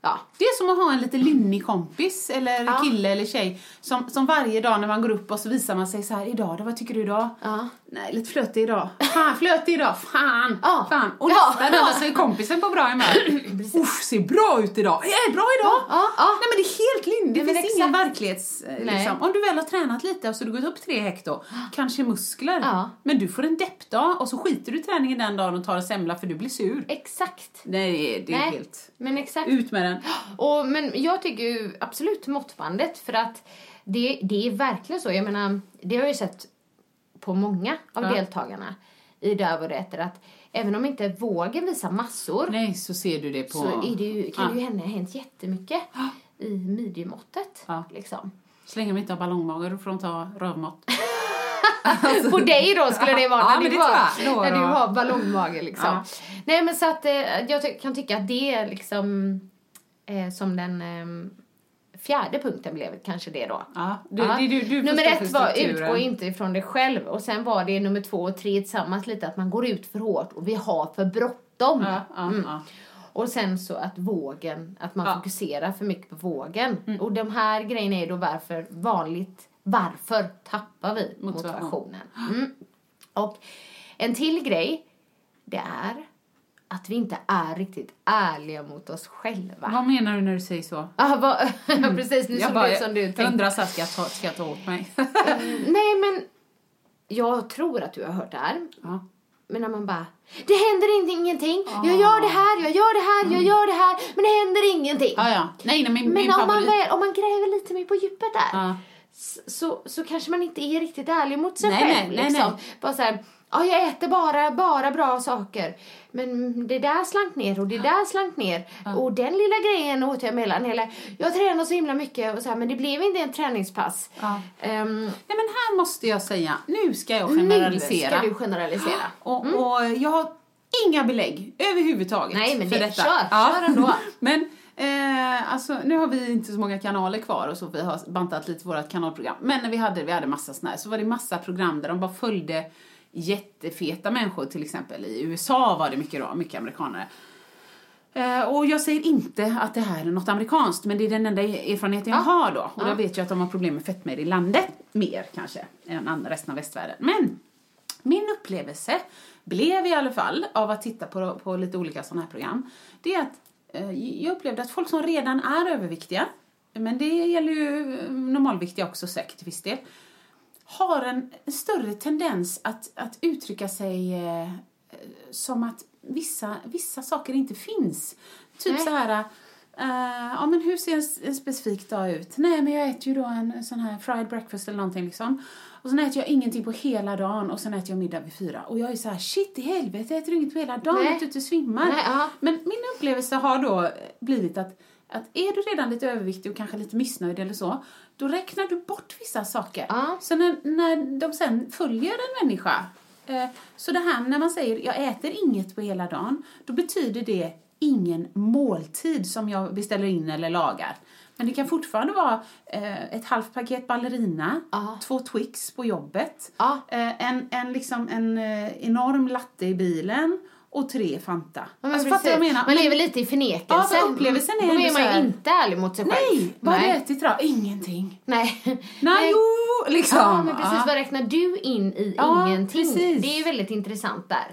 Ja. Det är som att ha en lite lynnig kompis eller Ja. kille eller tjej som, som varje dag när man går upp och så visar man sig så här idag då, vad tycker du idag? Ja. Nej, lite flötig idag. Fan, flötig idag. Fan, Ja. fan. Och Ja. nästa dag så är kompisen på bra humör. <clears throat> Usch, ser bra ut idag. Jag är bra idag. Ja, ja. Nej men det är helt lynn. Det finns ingen verklighets... eh. Liksom. Om du väl har tränat lite och så du gått upp tre hekto, kanske muskler. Ja. Men du får en deppdag och så skiter du i träningen den dagen och tar en semla för du blir sur. Exakt. Nej, det är Nej. helt... Men exakt. Ut med den. Och, men jag tycker ju absolut måttbandet för att det, det är verkligen så. Jag menar, det har jag ju sett på många av Ja. deltagarna i Döv och rätter att även om inte vågen visar massor Nej, så ser du det på... så är det ju, kan Ja. det ju hända, hänt jättemycket i midjemåttet. Ja. Liksom. Så länge de inte har ballongmage, då får de ta rövmått. <laughs> På dig då skulle det vara Ja, när, du, har, när du har ballongmage liksom. Ja. Nej men så att eh, jag kan tycka att det är liksom eh, som den eh, fjärde punkten blev kanske det då. Ja, du, Ja. du, du nummer ett var utgå inte ifrån dig själv och sen var det nummer två och tre tillsammans lite att man går ut för hårt och vi har för bråttom. Ja, ja, Mm. Och sen så att vågen, att man. Mm. fokuserar för mycket på vågen. Och de här grejerna är då varför vanligt, varför tappar vi Motivation. motivationen? Mm. Och en till grej, det är att vi inte är riktigt ärliga mot oss själva. Vad menar du när du säger så? Ah, vad, <laughs> precis, nu Jag såg bara det ut som du jag undrar så här, ska jag ta, ska jag ta åt mig? Nej, men jag tror att du har hört det här. ja. Men när man bara, det händer inte, ingenting. Jag gör det här, jag gör det här, jag gör det här. Men det händer ingenting. ja, ja. Nej, nej, min, Men min om man, väl, om man gräver lite mer på djupet där s- så, så kanske man inte är riktigt ärlig mot sig Nej, själv. nej, nej, liksom. nej. Bara så här, Ja, jag äter bara, bara bra saker. Men det där slank ner och det där slank ner. Och den lilla grejen åt jag mellan. Eller, jag tränar så himla mycket och så här, men det blev inte en träningspass. Ja. Ehm, Nej men här måste jag säga, nu ska jag nu generalisera. ska du generalisera. <gasps> Och, och jag har inga belägg överhuvudtaget Nej, men för det- detta. kör, kör ändå. <laughs> men eh, alltså, nu har vi inte så många kanaler kvar och så, vi har bantat lite vårt kanalprogram. Men när vi hade, vi hade massa såna här, så var det massa program där de bara följde jättefeta människor till exempel. I USA var det mycket då, mycket amerikaner. Eh, och jag säger inte att det här är något amerikanskt, men det är den enda erfarenheten jag har då. Och jag vet ju att de har problem med fetmer i landet, mer kanske, än resten av västvärlden. Men min upplevelse blev i alla fall av att titta på, på lite olika sådana här program, det är att eh, jag upplevde att folk som redan är överviktiga, men det gäller ju eh, normalviktiga också säkert till viss del, har en större tendens att, att uttrycka sig eh, som att vissa, vissa saker inte finns. Typ Nej. så här, eh, ja men hur ser en, en specifik dag ut? Nej men jag äter ju då en sån här fried breakfast eller någonting liksom. Och sen äter jag ingenting på hela dagen och sen äter jag middag vid fyra. Och jag är så här, shit i helvete, jag äter inget på hela dagen, Nej. att du inte svimmar. Nej, ja. Men min upplevelse har då blivit att, att är du redan lite överviktig och kanske lite missnöjd eller så, då räknar du bort vissa saker. Ja. Så när, när de sen följer en människa, eh, så det här när man säger jag äter inget på hela dagen, då betyder det ingen måltid som jag beställer in eller lagar. Men det kan fortfarande vara eh, ett halvt paket ballerina, Ja. två Twix på jobbet, eh, en, en, liksom, en eh, enorm latte i bilen och tre Fanta. Ja, alltså, fattar jag menar? Man lever lite i förnekelse. Ja, för upplevelsen är Då är man ju inte ärlig mot sig själv. Nej! Vad har du ätit idag? Ingenting. Nej. Nej, jo, liksom. Ja, men precis. Ja. Vad räknar du in i Ja, ingenting? precis. Det är ju väldigt intressant där.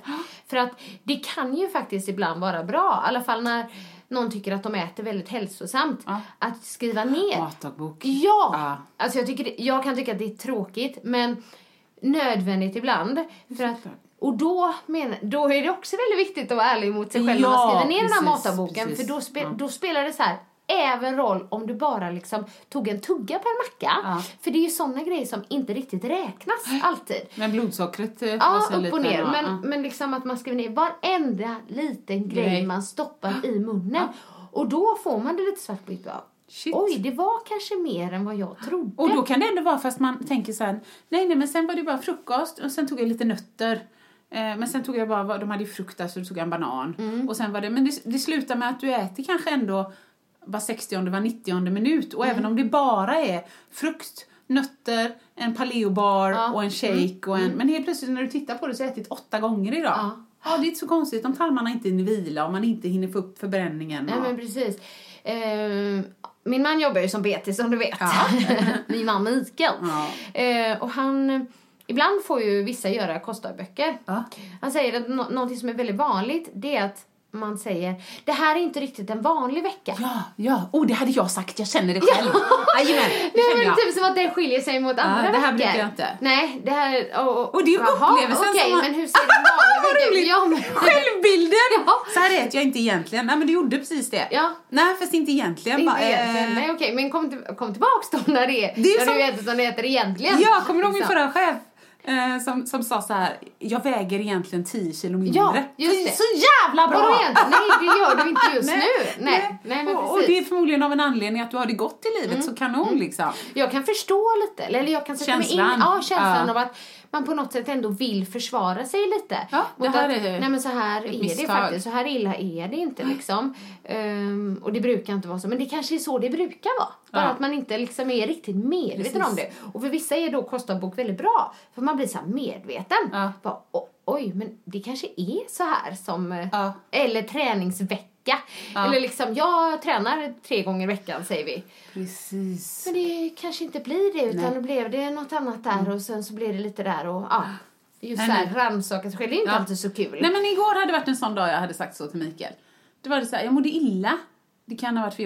För att det kan ju faktiskt ibland vara bra, i alla fall när någon tycker att de äter väldigt hälsosamt, Ja. att skriva ner. Matdagbok. Ja! Ja. Alltså jag, tycker det, jag kan tycka att det är tråkigt, men nödvändigt ibland. För att, och då, men, då är det också väldigt viktigt att vara ärlig mot sig själv när man Ja, skriver ner den här precis, precis. För då, spe, Ja. då spelar det så här även roll om du bara liksom tog en tugga per macka. Ja. För det är ju såna grejer som inte riktigt räknas alltid. Men blodsockret eh, Ja, upp och ner. ändå. Men, Ja. men liksom att man skriver ner varenda liten grej, Grej. man stoppar i munnen. Och då får man det lite svart på vitt. Shit. Oj, det var kanske mer än vad jag trodde. Och då kan det ändå vara fast man tänker så här, nej nej men sen var det bara frukost och sen tog jag lite nötter. Eh, men sen tog jag bara, de hade ju frukt så då tog jag en banan. Mm. Och sen var det, men det, det slutar med att du äter kanske ändå var 60 var 90 minut. Och Mm. även om det bara är frukt, nötter, en paleobar Ja. Mm. och en shake och en, men helt plötsligt när du tittar på det så har jag ätit åtta gånger idag. Ja. Ja, det är inte så konstigt om tarmarna inte hinner vila och man inte hinner få upp förbränningen. Nej och- men precis. Ehm, min man jobbar ju som BT som du vet. Ja. <laughs> min man Mikael. Ja. Eh, och han, ibland får ju vissa göra kostdagböcker. Ja. Han säger att nå- någonting som är väldigt vanligt det är att man säger det här är inte riktigt en vanlig vecka. Ja, ja. Oh, det hade jag sagt. Jag känner det själv. Jajamän, <laughs> det Nej men jag. typ som att den skiljer sig mot andra det här brukar jag inte. Nej, det här... Och, och, Och det är ju upplevelsen Okej, som man- men hur ser en <laughs> vanlig Vad vecka ut? Ja, men... Självbilden! <laughs> Ja. Så här äter jag inte egentligen. Nej men du gjorde precis det. Ja. Nej fast inte egentligen. Inte bara, eh, egentligen. Nej okej, men kom, till, kom tillbaks då när det är, Det är när som- du äter som det äter egentligen. Ja, kommer du ihåg min förra chef? Eh, som, som sa så här, jag väger egentligen 10 kilo mindre. Ja, just det. Så jävla bra! Vadå egentligen? Nej, det gör du inte just <laughs> nu. Nej, nej, men och, och. Mm. det är förmodligen av en anledning att du har det gott i livet, så kanon liksom. Jag kan förstå lite, eller jag kan sätta mig Känslan. in ja, känslan Ja. av att man på något sätt ändå vill försvara sig lite. Ja, det här att, är nej men så här är det faktiskt, så här illa är det inte liksom. Ehm, och det brukar inte vara så, men det kanske är så det brukar vara. Bara Ja. att man inte liksom är riktigt medveten Precis. om det. Och för vissa är då kostdagbok väldigt bra, för man blir så här medveten. Ja. Bara, "O- oj, men det kanske är så här som, eh, Ja. eller träningsvecka. Ja. Eller liksom, jag tränar tre gånger i veckan säger vi. Precis. Men det kanske inte blir det, utan Nej. då blev det något annat där och sen så blev det lite där och ja. Just Nej, så här, men- rannsaka sig själv, det är inte Ja. alltid så kul. Nej men igår hade varit en sån dag jag hade sagt så till Mikael. Det var det så här, jag mådde illa. Det kan ha varit för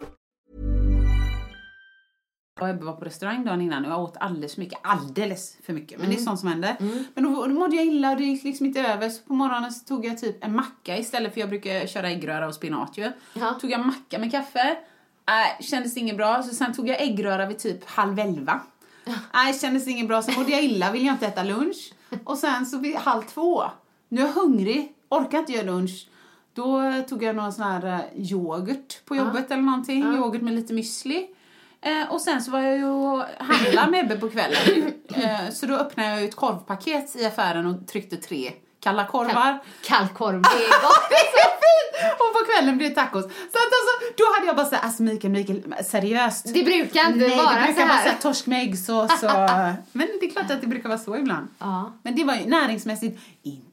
Och Ebbe var på restaurang dagen innan och jag åt alldeles för mycket. Alldeles för mycket. Men det är sånt som händer. Men då, då mådde jag illa och det gick liksom inte över. Så på morgonen så tog jag typ en macka istället för jag brukar köra äggröra och spinat ju. Ja. Tog jag macka med kaffe. Äh, kändes inget bra. Så sen tog jag äggröra vid typ halv elva. Nej, kändes inget bra. Så mådde jag illa, ville jag inte äta lunch. Och sen så vid halv två. Nu är jag hungrig, orkar inte göra lunch. Då tog jag någon sån här eh, yoghurt på jobbet eller någonting. Yoghurt med lite müsli. Eh, och sen så var jag ju och handlade med Ebbe på kvällen. <clears throat> Eh, så då öppnade jag ett korvpaket i affären och tryckte tre kalla korvar. Kallkorv, det är gott. <laughs> Det är så fint! Och på kvällen blev det tacos. Så att alltså, då hade jag bara såhär, alltså Mikael, Mikael, seriöst. Det brukar inte Nej, vara det brukar så vara här. såhär torsk med äggsås <laughs> och... Men det är klart att det brukar vara så ibland. Ja. Men det var ju näringsmässigt inte.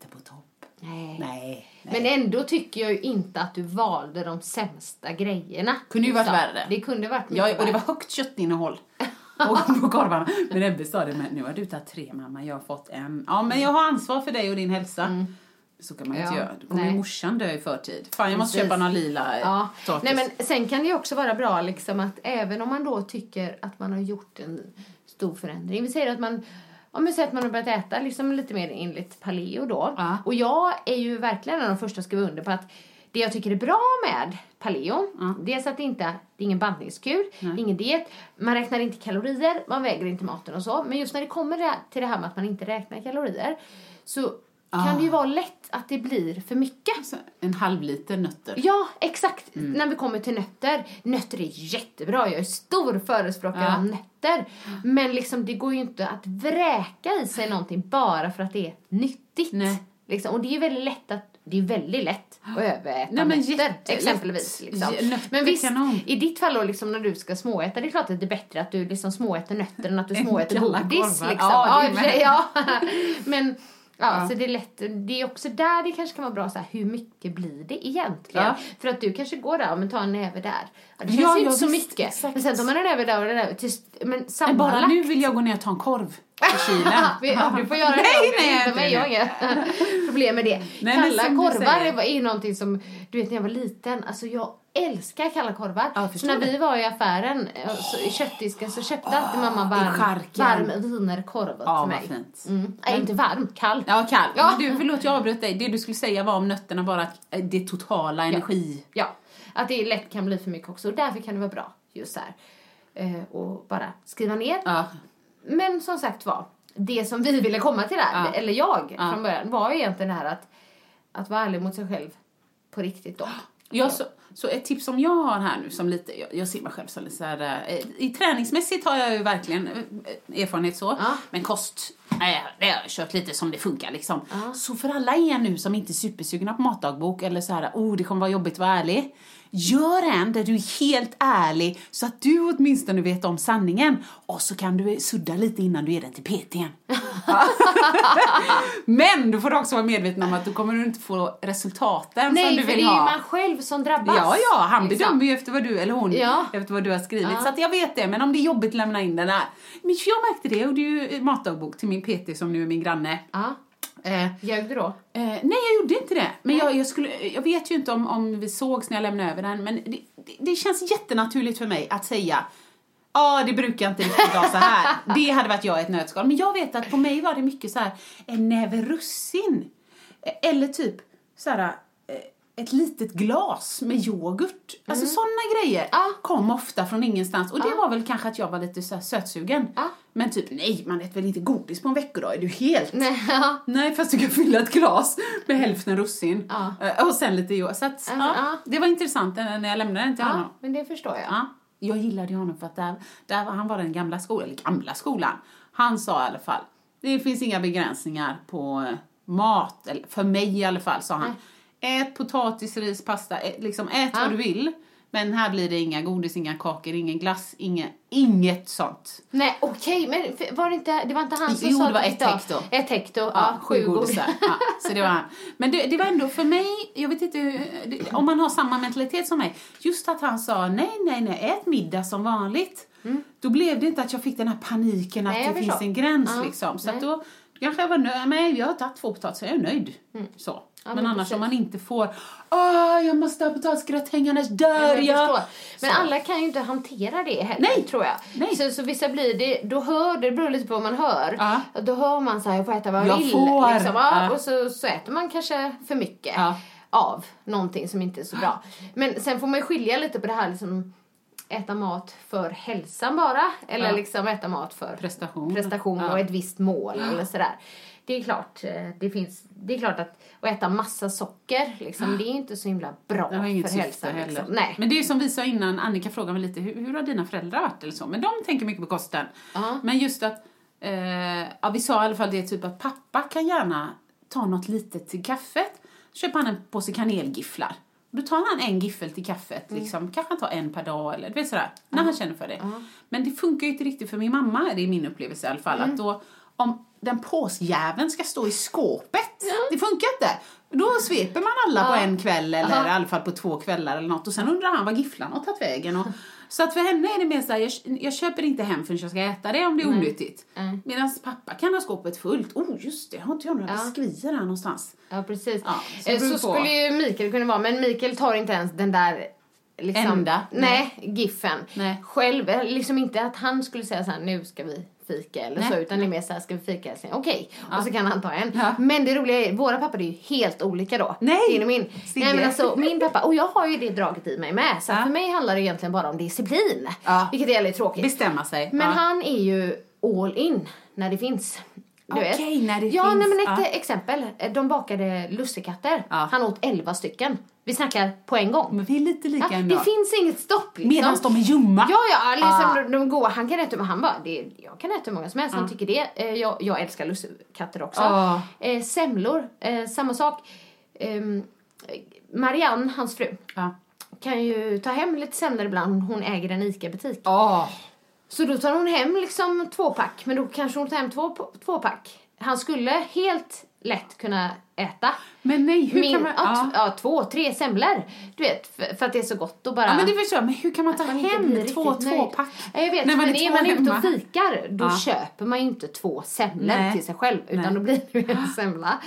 Nej. Nej. Men ändå tycker jag ju inte att du valde de sämsta grejerna. Kunde ju varit värre. Det kunde varit mycket Ja, och det var högt köttinnehåll. och på korvarna. Men Ebbe sa det, men nu har du tagit tre mamma, jag har fått en. Ja, men jag har ansvar för dig och din hälsa. Så kan man ju inte Mm. Ja, göra. Då kommer morsan dö i förtid. Fan, jag måste Precis. köpa någon lila Ja. Nej, men sen kan det ju också vara bra liksom att även om man då tycker att man har gjort en stor förändring. Vi säger att man om vi säger att man har börjat äta liksom lite mer enligt paleo då. Ja. Och jag är ju verkligen en av de första att skriva under på att det jag tycker är bra med paleo, dels att det inte det är ingen bantningskur, ingen diet, man räknar inte kalorier, man väger inte maten och så. Men just när det kommer till det här med att man inte räknar kalorier så kan det ju vara lätt att det blir för mycket. Så en halv liter nötter. Ja, exakt. Mm. När vi kommer till nötter. Nötter är jättebra. Jag är stor förespråkare Ja. av nötter. Men liksom, det går ju inte att vräka i sig någonting bara för att det är nyttigt. Nej. Liksom. Och det är väldigt lätt att det är väldigt lätt att överäta Nej, men nötter, exempelvis. Liksom. Men visst, kanon. i ditt fall då, liksom, när du ska småäta, det är klart att det är bättre att du liksom småäter nötter än att du <laughs> småäter godis. korvar. Liksom. Ja, <laughs> ja. Men Ja, så det är lätt. Det är också där det kanske kan vara bra så här, hur mycket blir det egentligen? Ja. För att du kanske går där, men ta en näve där. Ja, det Ja, ja, inte så visst, mycket. exakt. Men sen tar man en näve där och en näve tills, men Men bara nu vill jag gå ner och ta en korv i <laughs> kylen. Ja, du får göra det. Nej, nej, mig. Jag har inga <laughs> problem med det. Nej, kalla korvar är, är ju någonting som, du vet när jag var liten, alltså jag älskar kalla korvar. Ja, så när det. vi var i affären, eh, så, i köttdisken, så köpte alltid mamma varm, varm wienerkorv Ja, till mig. fint. Mm. Nej, inte varm, kall. Ja, kall. Ja. Men du, förlåt jag avbröt dig. Det du skulle säga var om nötterna bara att eh, det totala energi. Ja, att det lätt kan bli för mycket också. Och därför kan det vara bra just så här. Eh, och bara skriva ner. Ja. Men som sagt var, det som vi ville komma till där, Ja. eller jag Ja. från början, var ju egentligen det här att, att vara ärlig mot sig själv på riktigt då. Ja, så, så ett tips som jag har här nu som lite, jag, jag ser mig själv som lite så här, eh, i träningsmässigt har jag ju verkligen eh, erfarenhet så, Ja. men kost, nej, det har jag kört lite som det funkar liksom. Så för alla er nu som inte är supersugna på matdagbok eller så här, oh det kommer vara jobbigt att vara ärlig, Gör en där du är helt ärlig så att du åtminstone vet om sanningen. Och så kan du sudda lite innan du ger den till PTn. <laughs> Men du får också vara medveten om att du kommer inte få resultaten som Nej, du för det vill är ju ha. man själv som drabbas. Ja, ja, han bedömer ju efter vad du, eller hon, Ja. efter vad du har skrivit. Ja. Så att jag vet det, men om det är jobbigt lämna in den där. Men jag märkte det, jag gjorde ju matdagbok till min PT som nu är min granne. Ja. Eh, Ljög du då? Eh, nej, jag gjorde inte det. Men jag, jag, skulle, jag vet ju inte om, om vi sågs när jag lämnade över den, men det, det, det känns jättenaturligt för mig att säga Ja, det brukar inte riktigt vara så här. <laughs> Det hade varit jag i ett nötskal. Men jag vet att på mig var det mycket så här en näve russin. Eh, Eller typ så här ett litet glas med yoghurt. Alltså sådana grejer Ja. kom ofta från ingenstans. Och det var väl kanske att jag var lite så sötsugen. Ja. Men typ, nej, man äter väl inte godis på en veckodag? Är du helt... Nej. <laughs> Nej, fast du kan fylla ett glas med hälften russin. Eh, Och sen lite yoghurt. Så att, det var intressant när jag lämnade den till honom. men det förstår jag. Ja. Jag gillade honom för att där, där var, han var den gamla skolan, eller gamla skolan. Han sa i alla fall, det finns inga begränsningar på eh, mat, eller för mig i alla fall, sa han. Ät potatis, ris, pasta, ä, liksom ät Ja. vad du vill. Men här blir det inga godis, inga kakor, ingen glass, inga, inget sånt. Nej, okej, men för- var det inte, det var inte han som Jo, sa det var ett hekto. Ett hekto, ja, sju godisar. Ja, så det var han. Men det, det var ändå för mig, jag vet inte hur- det, om man har samma mentalitet som mig, just att han sa nej, nej, nej, ät middag som vanligt. Då blev det inte att jag fick den här paniken att Mm. Nej, det finns förstår. en gräns Ja, liksom. Så nej. att då kanske jag var nöjd, men jag har tagit två potatisar, jag är nöjd. Så. Mm. Ja, men, men annars precis. om man inte får, åh, jag måste ha potatisgratäng annars dör Jag jag. Men Så. alla kan ju inte hantera det heller, Nej. tror jag. Nej. Så, så vissa blir det, då hör, det beror lite på vad man hör. Ja. Då hör man så här, jag får äta vad jag Jag vill. får. Liksom, ja. Och så, så äter man kanske för mycket av någonting som inte är så bra. Men sen får man ju skilja lite på det här liksom, äta mat för hälsan bara. Eller Ja. liksom äta mat för Prestation. prestation Ja. och ett visst mål eller sådär. Det är klart, eh, det finns, det är klart att, att äta massa socker, liksom, det är inte så himla bra för hälsan. Liksom. Nej. Men det är som vi sa innan, Annika frågade mig lite, hur, hur har dina föräldrar varit eller så? Men de tänker mycket på kosten. Ja. Men just att, eh, ja vi sa i alla fall det typ att pappa kan gärna ta något litet till kaffet. Köper han en påse kanelgifflar. Då tar han en giffel till kaffet, Mm. liksom. kanske han tar en per dag eller du vet sådär, när han känner för det. Men det funkar ju inte riktigt för min mamma, det är min upplevelse i alla fall, Mm. att då om den påsjäveln ska stå i skåpet, det funkar inte. Då sveper man alla på en kväll eller i alla fall på två kvällar eller något och sen undrar han vad gifflarna har tagit vägen. Och, så att för henne är det mer såhär, jag, jag köper inte hem förrän jag ska äta det om det är onyttigt. Nej. Medan pappa kan ha skåpet fullt. Oh just det, har inte jag några Ja. biskvier här någonstans? Ja, precis. Ja, så Eh, så skulle ju Mikael kunna vara, men Mikael tar inte ens den där liksom, Enda? Nej, giffen. Nej. Själv, eh, liksom inte att han skulle säga så här, nu ska vi fika eller Nej. så, utan det är mer så här, ska vi fika älskling? Okej, Ja. och så kan han ta en. Ja. Men det roliga är, våra pappor är ju helt olika då. Nej, Din och min. Sigge. Nej men alltså, min pappa, och jag har ju det draget i mig med, så Ja. för mig handlar det egentligen bara om disciplin. Vilket är väldigt tråkigt. Bestämma sig. Men han är ju all in när det finns. Okej, när det ja, finns, Nej, men ett ja. exempel. De bakade lussekatter. Ja. Han åt 11 stycken. Vi snackar på en gång. Men vi är lite lika Ja, ändå. det finns inget stopp liksom. Medan de är ljumma. Ja, ja, liksom Ja. de, går. Han kan äta, han bara, det, jag kan äta hur många som helst. Han tycker det. Eh, Jag, jag älskar lussekatter också. Ja. Eh, semlor, eh, samma sak. Ehm, Marianne, hans fru, Ja. kan ju ta hem lite semlor ibland. Hon äger en ICA-butik. Åh. Så då tar hon hem liksom två pack, men då kanske hon tar hem två, två pack. Han skulle helt lätt kunna äta Men nej, hur min, kan man... ja, Ja. två, tre semlor. Du vet, för, för att det är så gott och bara... Ja, men det förstår jag. Men hur kan man ta man hem två tvåpack? Ja, jag vet, man men är man ute hemma? och fikar, då Ja. köper man ju inte två semlor Nej. till sig själv, utan Nej. då blir det en <laughs> semla.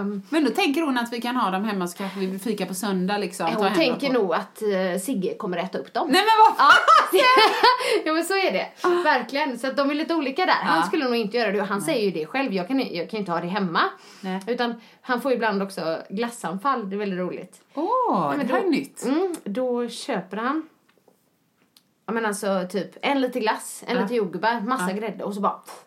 Um, Men då tänker hon att vi kan ha dem hemma så kanske vi vill fika på söndag liksom. hon tänker nog att uh, Sigge kommer äta upp dem. Nej men vad Ja, <laughs> ja men så är det. Verkligen. Så att de är lite olika där. Han skulle nog inte göra det och han säger ju det själv. Jag kan, jag kan inte ha det hemma. Nej. Utan han får ibland också glassanfall. Det är väldigt roligt. Åh, men det här då- är nytt. Mm, då köper han ja, men alltså typ en liter glass, en Ja. liter jordgubbar, massa grädde och så bara pff.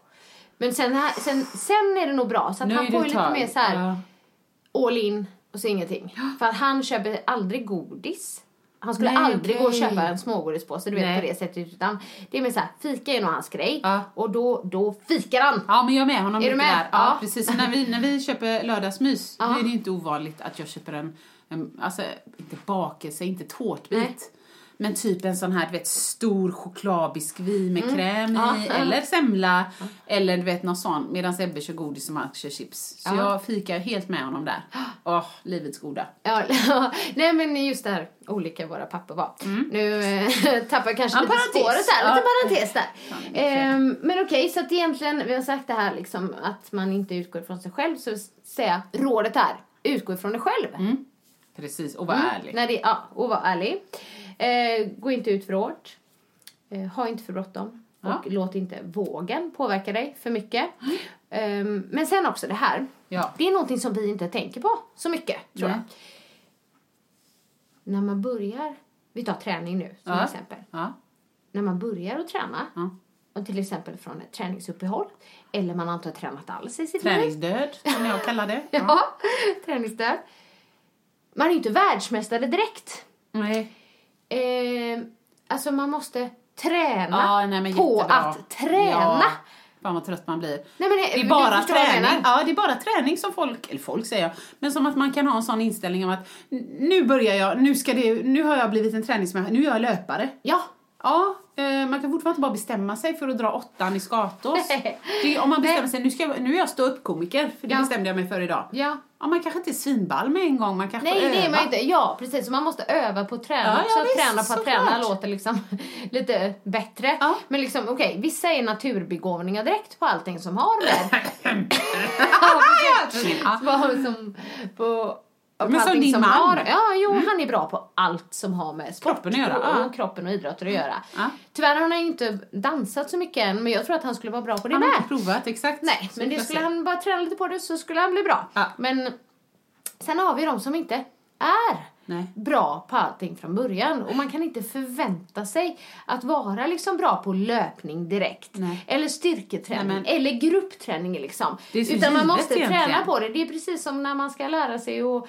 Men sen, här, sen, sen är det nog bra så att han får lite mer så här Ja. all in och så ingenting. För att han köper aldrig godis. Han skulle Nej, aldrig gå och köpa en smågodispåse, du vet Nej. på det sättet. Utan det är mer såhär, fika är nog hans grej. Ja. Och då, då fikar han. Ja, men jag är med honom Är du med? där. Ja, Ja. precis. Så när vi, när vi köper lördagsmys, Ja. då är det inte ovanligt att jag köper en, en alltså inte bakelse, inte tårtbit. Nej. Men typ en sån här, du vet, stor chokladbiskvi med kräm Mm. Ja, i, ja. eller semla, eller du vet, något sånt. Medan Ebbe kör godis och Mark kör chips. Så Ja. jag fikar helt med honom där. <gasps> Åh, livets goda. Ja, <laughs> nej men just det här olika våra pappor var. Nu eh, <laughs> tappar jag kanske Mm. Ja, lite parentes. spåret där, lite Ja. parentes där. Ehm, men okej, så att egentligen, vi har sagt det här liksom att man inte utgår från sig själv, så säga rådet är, utgå ifrån dig själv. Mm. Precis, och var Mm. ärlig. När det, ja, och var ärlig. Eh, gå inte ut för hårt. Eh, ha inte för bråttom. Ja. Och låt inte vågen påverka dig för mycket. Ehm, men sen också det här. Ja. Det är någonting som vi inte tänker på så mycket, tror Nej. jag. När man börjar, vi tar träning nu som Ja. exempel. Ja. När man börjar att träna, Ja. och till exempel från ett träningsuppehåll, eller man har inte tränat alls i sitt liv. Träningsdöd, som jag kallar det. <laughs> Ja, träningsstöd. Man är ju inte världsmästare direkt. Nej. Eh, alltså man måste träna Ja, nej, på jättebra. att träna. Ja. Fan vad trött man blir. Nej, men det- är bara träning. Ja, det är bara träning som folk, eller folk säger jag, men som att man kan ha en sån inställning om att nu börjar jag, nu ska det, nu har jag blivit en träningsmänniska, nu är jag löpare. Ja, Ja, eh, man kan fortfarande inte bara bestämma sig för att dra åttan i Skatås. <laughs> Det är- om man bestämmer sig, nu, ska jag, nu är jag stå-upp-komiker, för det Ja. bestämde jag mig för idag. ja. Ja, man kanske inte är svinball med en gång, man kanske Nej, får det är öva. man inte. Ja, precis. Så man måste öva på att träna Ja, också. ja, visst, träna på att träna såklart. låter liksom <laughs> lite bättre. Ja. Men liksom, okej, vissa är naturbegåvningar direkt på allting som har med... <laughs> Ja. Vad som, på, Men som din man. Har, ja, jo, han är bra på allt som har med sport Kroppen att göra, och, ja. och kroppen och idrotter att göra. Ja. Tyvärr har han inte dansat så mycket än, men jag tror att han skulle vara bra på det Han har med. inte provat, exakt. Nej, men det skulle han bara träna lite på det så skulle han bli bra. Ja. Men sen har vi de som inte är Nej. bra på allting från början. Och man kan inte förvänta sig att vara liksom bra på löpning direkt. Nej. Eller styrketräning. Nej, men- eller gruppträning liksom. Utan man måste träna egentligen. på det. Det är precis som när man ska lära sig att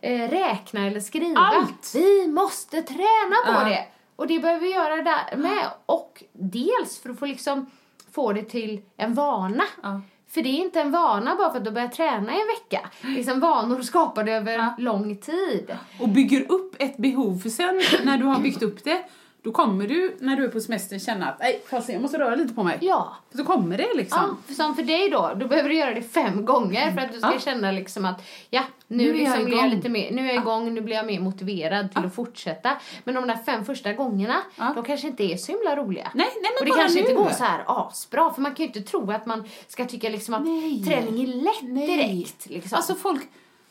eh, räkna eller skriva. Allt. Vi måste träna på Ja. det. Och det behöver vi göra där med. Och dels för att få liksom få det till en vana. Ja. För det är inte en vana bara för att du börjar träna i en vecka. Liksom vanor skapade över Ja. lång tid. och bygger upp ett behov. För sen när du har byggt upp det, då kommer du när du är på semestern känna att nej, fast jag måste röra lite på mig. Ja. Så kommer det liksom. Ja, som för dig då, då behöver du göra det fem gånger för att du ska Ja. känna liksom att ja, nu, Nu är jag liksom jag igång. lite mer, nu är jag igång, nu blir jag mer motiverad till att fortsätta. Men de där fem första gångerna, de kanske inte är så himla roliga. Nej, nej, men och det bara kanske nu. inte går så här asbra, för man kan ju inte tro att man ska tycka liksom att Nej. träning är lätt Nej. direkt. Liksom. Alltså folk,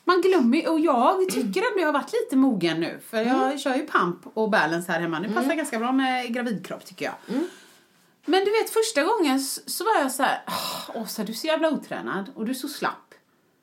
man glömmer och jag tycker ändå jag har varit lite mogen nu. För jag Mm. kör ju pump och balance här hemma. Det passar ganska bra med gravidkropp tycker jag. Mm. Men du vet första gången så var jag så här, "Åh, Åsa du är så jävla otränad och du är så slapp.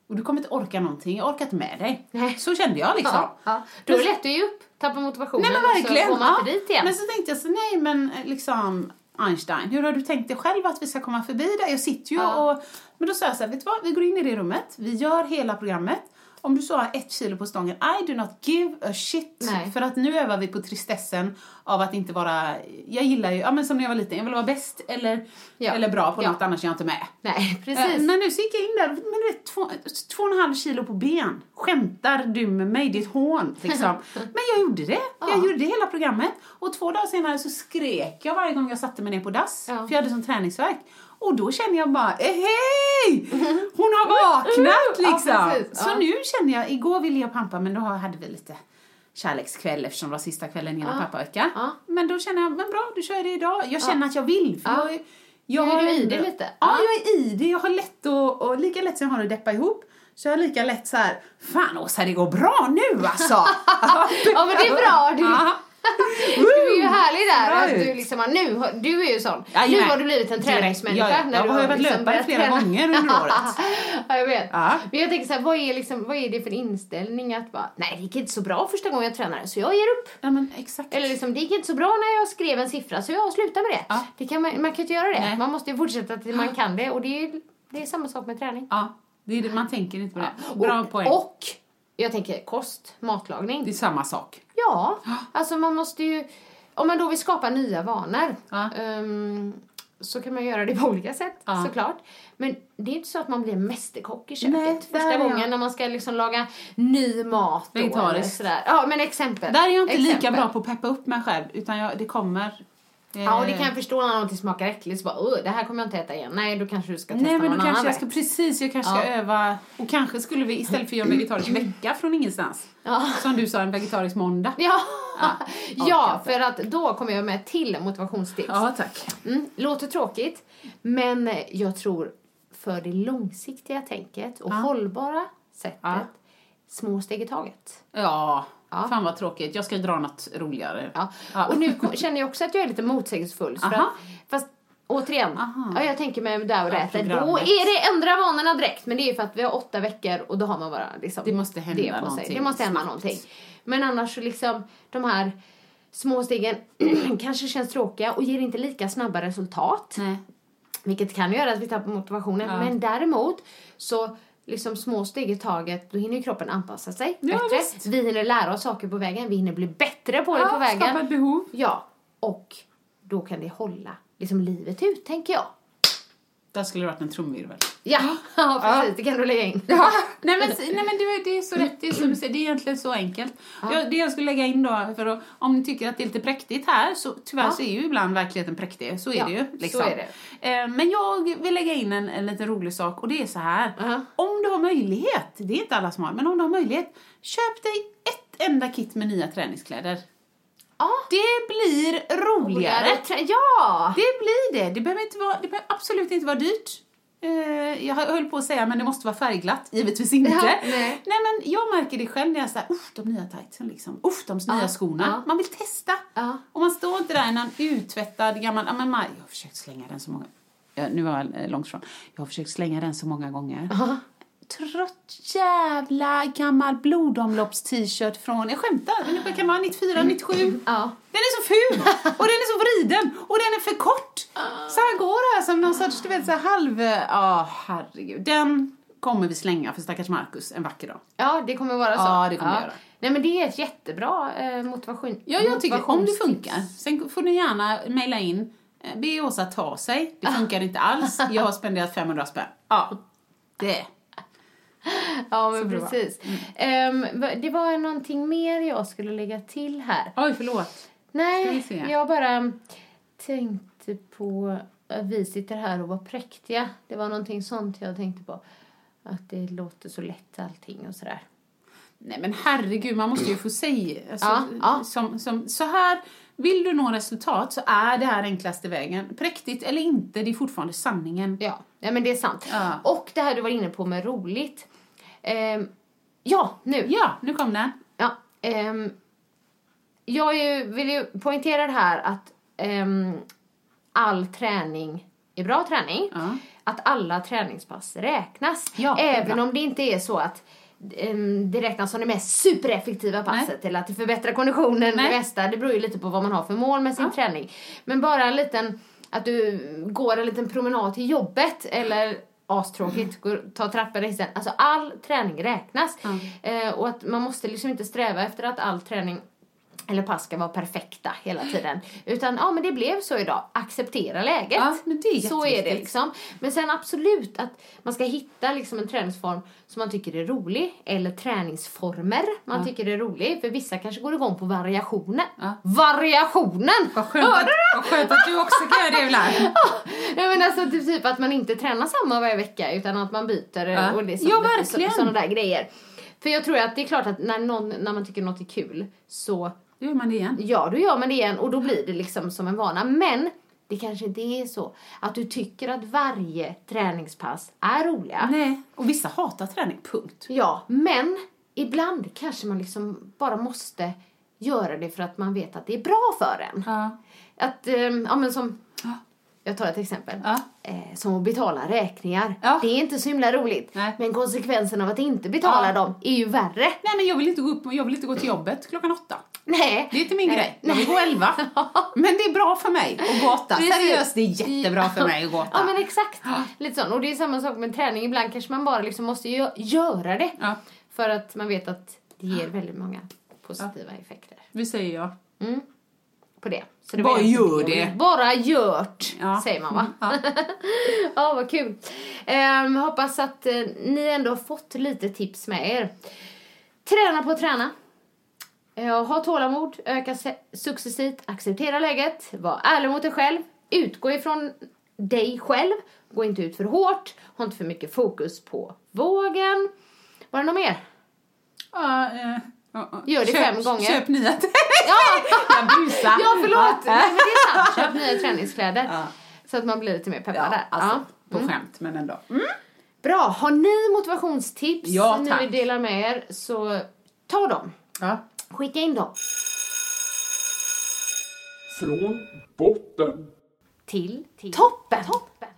Och du kommer inte orka någonting, jag orkar inte med dig. Nej. Så kände jag liksom. ja, ja. Då är det lätt att ge upp, tappa motivationen Nej men och verkligen. så går man ja. inte dit igen. Men så tänkte jag så nej men liksom Einstein, hur har du tänkt dig själv att vi ska komma förbi det? Jag sitter ju Ja. och... Men då sa jag så här, vet du vad? Vi går in i det rummet, vi gör hela programmet. Om du så har ett kilo på stången, I do not give a shit. Nej. För att nu övar vi på tristessen av att inte vara... Jag gillar ju, ja men som när jag var liten, jag vill vara bäst eller, Ja. eller bra på Ja. något, annars är jag inte med. Nej, Eh, precis. Men nu så gick jag in där, men du vet, två, två och en halv kilo på ben. Skämtar du med mig? Det är ett hån. Liksom. <laughs> Men jag gjorde det. Jag Ja. gjorde det hela programmet. Och två dagar senare så skrek jag varje gång jag satte mig ner på dass. För jag hade sån träningsvärk. Och då kände jag bara, eh, hej! Hon har vaknat Ja, liksom. precis. Så Ja. nu känner jag, igår ville jag pampa men då hade vi lite kärlekskväll eftersom det var sista kvällen innan Ja. pappavecka. Ja. Men då känner jag, men bra, då kör det idag. Jag känner att jag vill. För Ja. jag, jag Nu är har du i det lite. Ja, Ja. jag är i det. Jag har lätt att, och lika lätt som jag har att deppa ihop, så jag har lika lätt så här, fan Åsa det går bra nu alltså. <laughs> Ja men det är bra. Du, Ja. <laughs> du är ju härlig där. Att du, ut. liksom, nu, du är ju sån. Jajamän. Nu har du blivit en träningsmänniska. Ja, ja. när Jag du har ju varit liksom löpare flera träna. gånger under <laughs> året. ja, jag vet. Ja. Men jag tänker så här, vad är, liksom, vad är det för inställning att bara, nej det gick inte så bra första gången jag tränade så jag ger upp. ja men exakt. Eller liksom, det gick inte så bra när jag skrev en siffra så jag slutar med det. Ja. det kan man, man kan inte göra det. Nej. Man måste ju fortsätta tills man kan det och det är, det är samma sak med träning. Ja, det är det, man tänker inte på det. Bra och, poäng. och jag tänker kost, matlagning. Det är samma sak. Ja, alltså man måste ju... Om man då vill skapa nya vanor Ja. ehm, så kan man göra det på olika sätt Ja. såklart. Men det är inte så att man blir mästerkock i köket Nej, första gången jag. när man ska liksom laga ny mat. Vegetariskt. sådär. Ja, men exempel. Där är jag inte lika Exempel. bra på att peppa upp mig själv, utan jag, det kommer... eh, Ja, och det kan jag förstå när någonting smakar äckligt. Så bara, "Åh, det här kommer jag inte äta igen. Nej, då kanske du ska testa Nej men någon då kanske jag ska, precis, jag kanske ska Ja. öva och kanske skulle vi istället för att göra en vegetarisk <clears throat> vecka från ingenstans, Ja. som du sa, en vegetarisk måndag. Ja, Ja, <laughs> ja för att då kommer jag med till motivationstips. Ja, tack. Mm, låter tråkigt, men jag tror för det långsiktiga tänket och hållbara sättet, små steg i taget. Ja, Ja. fan vad tråkigt. Jag ska dra något roligare. Ja. Ja. Och nu känner jag också att jag är lite motsägelsefull. För att, fast återigen, Aha. ja, jag tänker med där och Ja, räter, då är det ändra vanorna direkt. Men det är för att vi har åtta veckor och då har man bara liksom Det måste hända det på sig. någonting Det måste hända snabbt. någonting. Men annars så liksom, de här små stegen <clears throat> kanske känns tråkiga och ger inte lika snabba resultat. Nej. Vilket kan göra att vi tappar motivationen. Ja. Men däremot så liksom små steg i taget, då hinner kroppen anpassa sig Ja, bättre. visst. Vi hinner lära oss saker på vägen, vi hinner bli bättre på det Ja, på vägen. skapa ett behov. Ja, och då kan det hålla liksom livet ut, tänker jag. Där skulle det varit en trumvirvel. Ja, ja <laughs> precis. Det kan du lägga in. Ja. <laughs> nej men, nej, men det, det är så rätt, det är som du säger, det är egentligen så enkelt. Jag, det jag skulle lägga in då, för att, om ni tycker att det är lite präktigt här, så tyvärr Ja. så är ju ibland verkligheten präktig, så är Ja, det ju. Liksom. så är det. Eh, Men jag vill lägga in en, en lite rolig sak och det är så här. Ja. Om du har möjlighet, det är inte alla som har, men om du har möjlighet, köp dig ett enda kit med nya träningskläder. Ja. Det blir roligare. Ja! Det blir det. Det behöver, inte vara, det behöver absolut inte vara dyrt. Eh, jag höll på att säga, men det måste vara färgglatt. Givetvis inte. Ja, nej. men jag märker det själv när jag säger, uff, de nya tightsen liksom. Uff, de nya skorna. ja. Man vill testa. Ja. Och man står inte där i någon uttvättad gammal, ja men jag har försökt slänga den så många, ja, nu var jag långt ifrån. Jag har försökt slänga den så många gånger. Trött jävla gammal blodomlopps-t-shirt från, jag skämtar, det kan vara 94, 97. Ja. Den är så ful och den är så vriden och den är för kort. Så han går här som någon sorts, du vet så här halv, ja herregud. Den kommer vi slänga för stackars Marcus en vacker dag. Ja, det kommer vara så. Ja, det kommer det göra. Nej, men det är ett jättebra eh, motivation. Ja, jag tycker om det funkar. Sen får ni gärna mejla in, eh, be Åsa ta sig. Det <laughs> funkar inte alls. Jag har spenderat 500 spänn. Ja, det. <laughs> Ja, men Så bra. precis. Ehm, va- det var någonting mer jag skulle lägga till här. Oj, förlåt. Nej, jag bara tänkte på att vi sitter här och var präktiga. Det var någonting sånt jag tänkte på. Att det låter så lätt allting och sådär. Nej men herregud, man måste ju få säga. Alltså, Ja, ja. Som, som, så här, vill du nå resultat så är det här enklaste vägen. Präktigt eller inte, det är fortfarande sanningen. Ja, ja men det är sant. Ja. Och det här du var inne på med roligt. Ehm, ja, nu. Ja, nu kom den. Ja, ehm, jag ju, vill ju poängtera det här att ehm, all träning är bra träning. Ja. Att alla träningspass räknas. Ja, Även om det inte är så att det räknas som det mest supereffektiva passet eller att det förbättrar konditionen Nej. det mesta. Det beror ju lite på vad man har för mål med sin träning. Men bara en liten, att du går en liten promenad till jobbet eller astråkigt, går, ta trappor i hissen. Alltså all träning räknas. Eh, och att man måste liksom inte sträva efter att all träning eller pass ska vara perfekta hela tiden. Utan ja, men det blev så idag. Acceptera läget. Ja, men det är så är det liksom. Men sen absolut att man ska hitta liksom en träningsform som man tycker är rolig. Eller träningsformer man tycker är rolig. För vissa kanske går igång på variationen. Ja. Variationen! Vad skönt, att, vad skönt att du också kan göra det ibland. Nej men alltså typ, typ att man inte tränar samma varje vecka utan att man byter Ja. och är Ja, verkligen. Så, sådana där grejer. För jag tror att det är klart att när, någon, när man tycker något är kul så Då gör man det igen. ja, då gör man det igen och då blir det liksom som en vana. Men det kanske inte är så att du tycker att varje träningspass är roliga. Nej, och vissa hatar träning, punkt. Ja, men ibland kanske man liksom bara måste göra det för att man vet att det är bra för en. Ja. Att, ehm, ja men som, jag tar ett exempel. Ja. Eh, som att betala räkningar. Ja. Det är inte så himla roligt. Nej. Men konsekvensen av att inte betala dem är ju värre. Nej men jag vill inte gå upp, jag vill inte gå till jobbet klockan åtta. Nej. Det är inte min Nej. grej. Jag vill gå elva. <laughs> Men det är bra för mig att gå åtta. Seriöst, det är jättebra för mig att gå åtta. Ja men exakt. Lite sån. Och det är samma sak med träning. Ibland kanske man bara liksom måste gö- göra det. Ja. För att man vet att det ger väldigt många positiva effekter Vi säger ja. på det. Så Bara gör det. Bara gjort, Ja. säger man va? Ja. <laughs> Ja, vad kul. Ehm, hoppas att eh, ni ändå har fått lite tips med er. Träna på att träna. Eh, ha tålamod, öka successivt, acceptera läget, var ärlig mot dig själv, utgå ifrån dig själv, gå inte ut för hårt, ha inte för mycket fokus på vågen. Var det något mer? Ja, eh, ja. Gör det köp, fem gånger. Köp nya Ja, <laughs> Jag busar. ja förlåt! Nej, men det är sant. Köp nya träningskläder. Ja. Så att man blir lite mer peppad Ja, där. alltså, Ja. på skämt, men ändå. Mm. Bra, har ni motivationstips Ja, ni tack. vill dela med er så ta dem. Ja. Skicka in dem Från botten. till, toppen. toppen.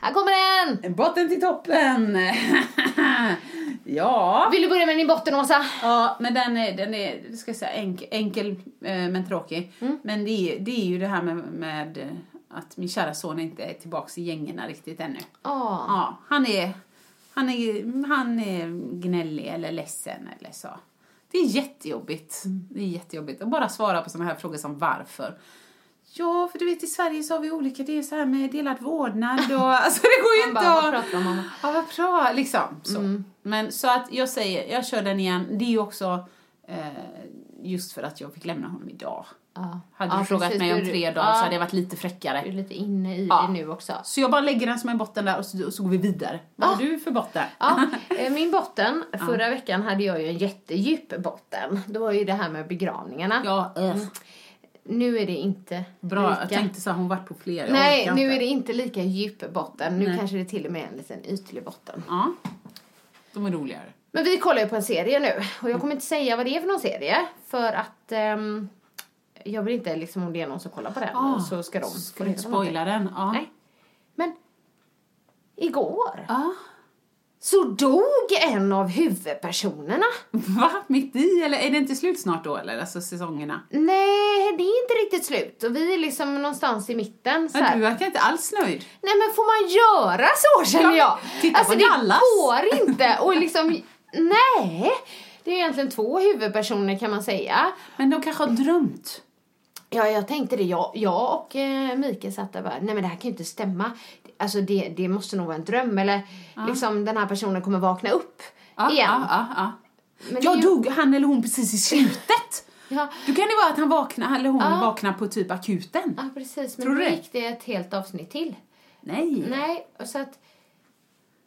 Här kommer den! Botten till toppen! <laughs> ja. Vill du börja med din botten, Åsa? Ja, men den är, den är ska jag säga, enkel, enkel eh, men tråkig. Mm. Men det är, det är ju det här med, med att min kära son inte är tillbaks i gängorna riktigt ännu. Ja. Ja, han är, han är, han är gnällig eller ledsen eller så. Det är jättejobbigt. Mm. Det är jättejobbigt att bara svara på sådana här frågor som varför. Ja, för du vet i Sverige så har vi olika, det är så här med delad vårdnad och <laughs> alltså det går ju inte bara, att... vad pratar om? Ja, vad bra, liksom. Så. Mm. Men så att jag säger, jag kör den igen. Det är ju också eh, just för att jag fick lämna honom idag. Ja. Hade Ja, du frågat precis. mig om tre dagar ja. så hade jag varit lite Du är fräckare. lite inne i Ja. det nu också. Så jag bara lägger den som en botten där och så, och så går vi vidare. Vad har du för botten? Ja, eh, min botten, <laughs> förra veckan hade jag ju en jättedjup botten. Det var ju det här med begravningarna. Ja, äh. Nu är det inte Bra, lika. jag tänkte så här, hon varit på flera. jag Nej, nu inte. är det inte lika djup botten. Nu Nej. kanske det till och med är en liten ytlig botten. Ja, de är roligare. Men vi kollar ju på en serie nu och jag kommer inte säga vad det är för någon serie för att ehm, jag vill inte liksom om det är någon som kollar på den Ah, så ska de få reda spoila den? Ja. Nej. Men igår Ja. så dog en av huvudpersonerna. Va? Mitt i? Eller är det inte slut snart då? Eller alltså säsongerna? Nej, det är inte riktigt slut och vi är liksom någonstans i mitten. Så Men du verkar inte alls nöjd. Nej men får man göra så känner Ja, jag? titta alltså på det Dallas. går inte <laughs> och liksom, nej. Det är egentligen två huvudpersoner kan man säga. Men de kanske har drömt. Ja, jag tänkte det. Jag, jag och eh, Mikael satt där och bara, nej men det här kan ju inte stämma. Alltså det, det måste nog vara en dröm eller liksom den här personen kommer vakna upp Ja, igen. ja, ja, ja. Ja, är ju- dog han eller hon precis i slutet? <laughs> Ja, Då kan det vara att han vaknar, eller hon Ja. vaknar på typ akuten. ja, precis. Men Tror du det? gick det ett helt avsnitt till. Nej, Nej, och så att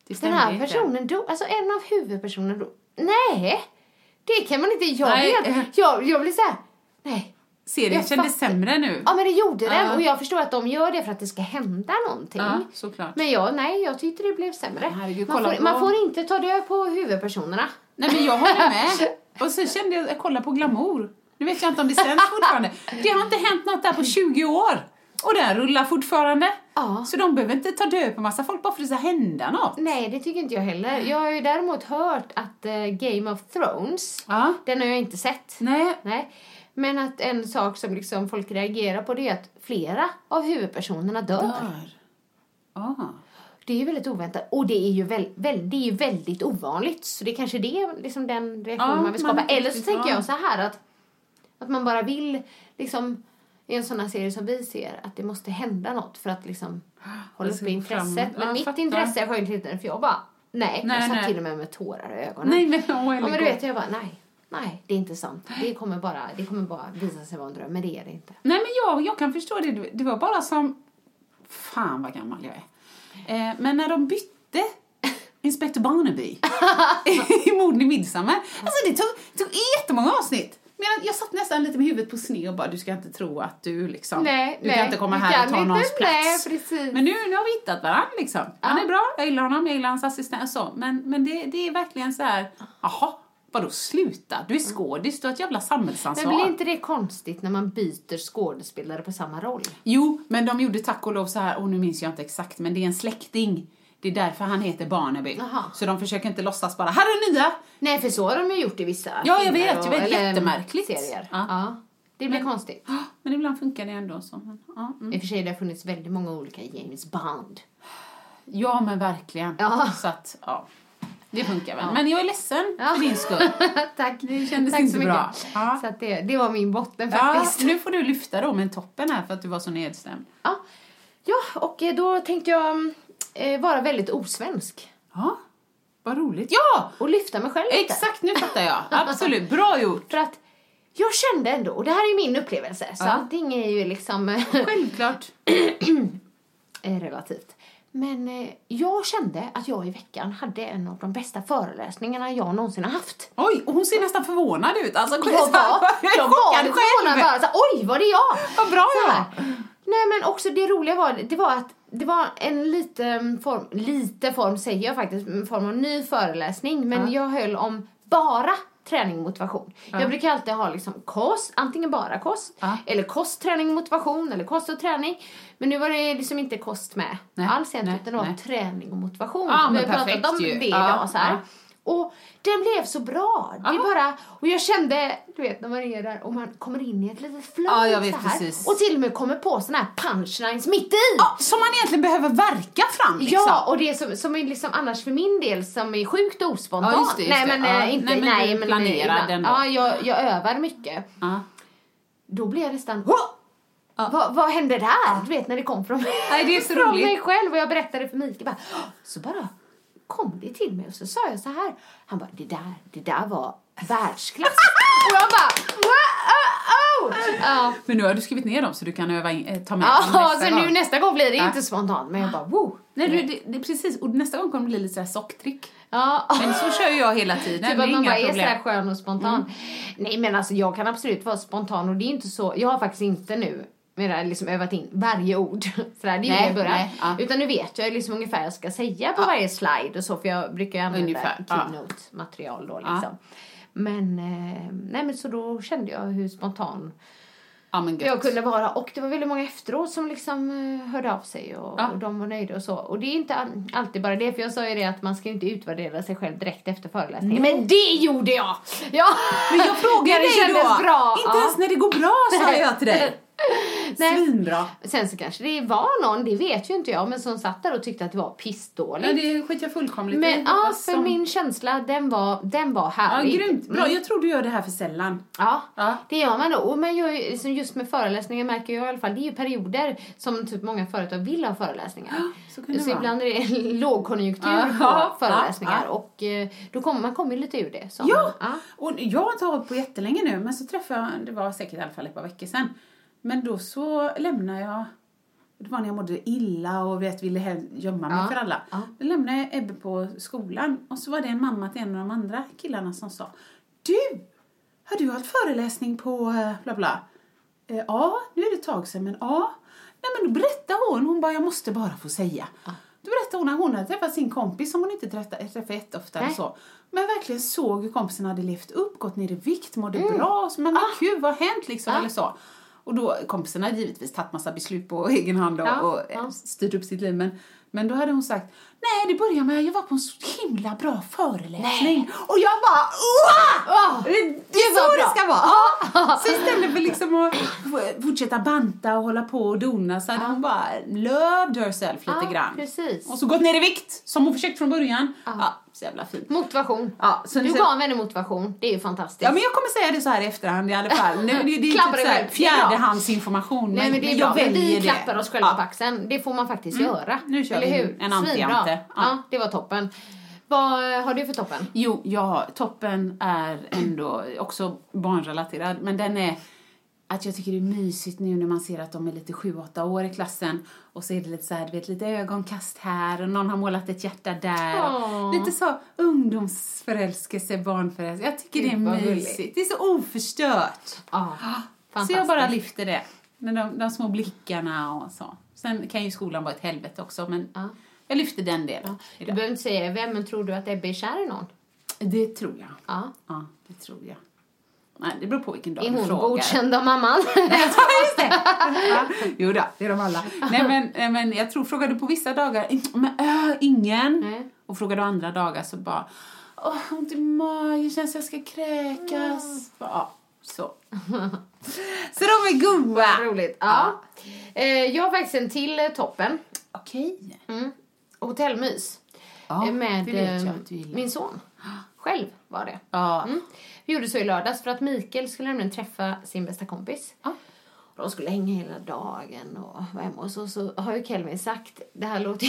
det den här inte. personen dog, alltså en av huvudpersonerna dog. Nej! Det kan man inte, jag Nej. vet. Jag, jag blir såhär, nej. Serien Jag kändes fattar. sämre nu. Ja men det gjorde den Ja. och jag förstår att de gör det för att det ska hända någonting. Ja, såklart. Men jag, nej, jag tyckte det blev sämre. Herregud, man, kolla får, på- man får inte ta död på huvudpersonerna. Nej men jag håller med. <laughs> Och så kände jag, jag kollade på Glamour. Nu vet jag inte om det sänds fortfarande. Det har inte hänt något där på 20 år. Och den rullar fortfarande. Ja. Så de behöver inte ta död på massa folk bara för att det ska hända något. Nej, det tycker inte jag heller. Jag har ju däremot hört att eh, Game of Thrones, Ja. den har jag inte sett. Nej. Nej. Men att en sak som liksom folk reagerar på det är att flera av huvudpersonerna dör. Dör. Ah. Det är ju väldigt oväntat. Och det är ju, väl, väl, det är väldigt ovanligt. Så det är kanske det är liksom den reaktion Ja, man vill man skapa. inte Eller så tänker ja. jag så här att, att man bara vill liksom i en sån här serie som vi ser att det måste hända något för att liksom hålla ska uppe intresset. Ja, Men jag mitt fattar. intresse är sjunkit lite för jag bara nej. Nej, jag satt nej. till och med med tårar i ögonen. Nej men åh ja, men du vet jag bara nej. Nej, det är inte sant. Det kommer bara, det kommer bara visa sig vara en dröm. Men det är det inte. Nej men jag, jag kan förstå det. Det var bara som... Fan vad gammal jag är. Eh, men när de bytte <laughs> Inspector Barnaby i Morden i Midsommar. Alltså det tog, tog jättemånga avsnitt. Men jag, satt nästan lite med huvudet på sned och bara du ska inte tro att du liksom... Nej, du nej, kan inte komma här och ta inte, någons plats. nej. Men nu, nu har vi hittat varandra liksom. Han är bra, jag gillar honom, jag gillar hans assistent och så. Men, men det, det är verkligen så här, jaha, vadå sluta? Du är skådis, du har ett jävla samhällsansvar. Men blir inte det konstigt när man byter skådespelare på samma roll? Jo, men de gjorde tack och lov så här, och nu minns jag inte exakt, men det är en släkting. Det är därför han heter Barnaby. Jaha. Så de försöker inte låtsas bara, här är nya! Nej, för så har de ju gjort i vissa Ja, jag vet, jag vet, jättemärkligt. serier. Ja. Ja. Det blir Men- konstigt. Men ibland funkar det ändå så. Men, ja, mm. I och för sig, det har funnits väldigt många olika James Bond. ja, men verkligen. Ja. Så att, ja. Det funkar väl. Men jag är ledsen Ja. för din skull. <laughs> Tack. Det kändes Tack inte så bra. Ja. Så det, det var min botten Ja, faktiskt. nu får du lyfta då med toppen här för att du var så nedstämd. Ja, ja och eh, då tänkte jag mm, eh, vara väldigt osvensk. Ja, vad roligt. Ja! Och lyfta mig själv lite. Exakt, nu fattar jag. <laughs> Absolut, bra gjort. För att jag kände ändå, och det här är min upplevelse, så Ja. allting är ju liksom eh, Självklart. <clears throat> relativt. Men eh, jag kände att jag i veckan hade en av de bästa föreläsningarna jag någonsin har haft. Oj, och hon ser nästan förvånad ut. Alltså, Jag var, <laughs> jag var lite förvånad bara, så, oj var det jag? Vad bra Så jag. Nej men också det roliga var, det var att det var en liten form, lite form säger jag faktiskt, en form av ny föreläsning. Men jag höll om bara träning motivation. Jag brukar alltid ha liksom kost, antingen bara kost, Ja. eller kost, träning och motivation, eller kost och träning. Men nu var det liksom inte kost med Nej, alls egentligen, utan det var träning och motivation. Ja, Vi men har pratat om ju. det Ja, idag så här. Ja. Och den blev så bra. Det Ja. bara, och jag kände, du vet när man är där och man kommer in i ett litet flow Ja, jag vet så här. precis. Och till och med kommer på såna här punchlines mitt i. Ja, som man egentligen behöver verka fram liksom. Ja, och det som, som är liksom annars för min del som är sjukt ospontant. Ja, just det, just nej, men Ja. eh, inte, Nej, nej, men men, du planerar ibland- ändå. Ja, jag, jag övar mycket. Ja. Då blir jag nästan, "Hå!" vad, vad hände där? Du vet när det kom från, Nej, det är så <laughs> från roligt. mig själv och jag berättade för Mikael bara, så bara kom det till mig och så sa jag så här. Han bara, det där, det där var världsklass. <laughs> och jag bara, wow, oh, oh. Ja. Men nu har du skrivit ner dem så du kan öva in, eh, ta med dem Ja, nästa så gång. nu nästa gång blir det Ja. inte spontant men jag bara, wow. Nej, du, det, det, precis. Och nästa gång kommer det bli lite så här socktrick. Ja. Men så kör jag hela tiden. Typ att man bara är problem. Mm. sådär skön och spontan. Nej men alltså jag kan absolut vara spontan och det är inte så, jag har faktiskt inte nu mera liksom övat in varje ord. <laughs> Sådär, det är Nej, ju början. nej, ja. Utan nu vet jag liksom ungefär vad jag ska säga på varje slide och så för jag brukar ju använda ja. keynote-material då liksom. Men, eh, nej men så då kände jag hur spontan Ja, jag kunde vara. Och det var väldigt många efteråt som liksom eh, hörde av sig och, Ja. och de var nöjda och så. Och det är inte all, alltid bara det, för jag sa ju det att man ska inte utvärdera sig själv direkt efter föreläsningen. Men det gjorde jag! Ja! Men jag frågar <laughs> det dig då. bra. Inte Ja. ens när det går bra sa Nej. jag till dig. <laughs> Nej. Svinbra. Sen så kanske det var någon, det vet ju inte jag, men som satt där och tyckte att det var pissdåligt. Ja, det skiter jag fullkomligt i. men ja, Hoppas för som- min känsla, den var, den var Ja, härlig. grymt. Bra. Mm. Jag tror du gör det här för sällan. Ja, Ja. det gör man nog. Men jag, liksom just med föreläsningar märker jag i alla fall, det är ju perioder som typ många företag vill ha föreläsningar. så kan det så vara. ibland är det <laughs> lågkonjunktur Ja, på ja, föreläsningar ja. och eh, då kommer man kommer lite ur det. Som, Ja, och jag har inte hållit på jättelänge nu, men så träffade jag, det var säkert i alla fall ett par veckor sedan. Men då så lämnade jag, det var när jag mådde illa och vet, ville gömma mig Ja, för alla. ja. Då lämnade jag Ebbe på skolan och så var det en mamma till en av de andra killarna som sa Du, har du hållit föreläsning på eh, bla bla? Eh, ja, nu är det ett tag sedan, men ja. Nej men då berättade hon, hon bara jag måste bara få säga. Då berättade hon att hon hade träffat sin kompis som hon inte träffat, träffat jätteofta eller så. Men verkligen såg hur kompisen hade levt upp, gått ner i vikt, mådde bra. Så, Men Ah. kul, vad har hänt liksom? Eller så. Och då, kompisen hade givetvis tagit massa beslut på egen hand och, Ja, och ja. styrt upp sitt liv. Men, men då hade hon sagt, nej det började med att jag var på en så himla bra föreläsning. Och jag bara, Åh! Det, det är så vad det bra. ska vara. Så istället för liksom att fortsätta banta och hålla på och dona så hade hon bara loved herself lite Ja, grann. precis. Och så gått ner i vikt, som hon försökt från början. Ja, så jävla fint. Motivation. Ja, så du gav henne motivation, det är ju fantastiskt. Ja, men jag kommer säga det så här i efterhand i alla fall. Nu, det, det är typ så här. Det bra. fjärdehandsinformation. Nej men det är jag bra, men vi väljer klappar det. oss själva Ja. på axeln. Det får man faktiskt göra. Nu kör Eller vi hur? en anti-ante. Svinbra. Ja. Ja. det var toppen. Vad har du för toppen? Jo, ja, toppen är ändå också barnrelaterad, men den är att jag tycker det är mysigt nu när man ser att de är lite 7-8 år i klassen och så är det lite så här, vet, lite ögonkast här och någon har målat ett hjärta där. Och lite så ungdomsförälskelse, barnförälskelse. Jag tycker det är Gud, vad gulligt. mysigt. Det är så oförstört. Ja, Så jag bara lyfter det. Med de, de små blickarna och så. Sen kan ju skolan vara ett helvete också, men Ja. Jag lyfter den delen. Du idag. behöver inte säga vem, men tror du att Ebbe är kär i någon? Det tror jag. Ja. Ja, det tror jag. Nej, det beror på vilken dag Är du hon frågar. godkänd av mamman? <laughs> Ja, <laughs> jo då, det är de alla. Nej, men, nej, men jag tror, frågar du på vissa dagar, men, äh, ingen. Nej. Och frågar du andra dagar så bara, åh, ont i magen, känns jag ska kräkas. Ja, Så. så de är goa. Vad roligt. Ja. Eh, jag har faktiskt en till eh, toppen. Okej. Hotellmys. Ja, Eh, med eh, min son. Själv var det. Ja. Mm. Vi gjorde så i lördags för att Mikael skulle nämligen träffa sin bästa kompis. Ja. Och de skulle hänga hela dagen och vara hemma och så, så har ju Kelvin sagt, det här låter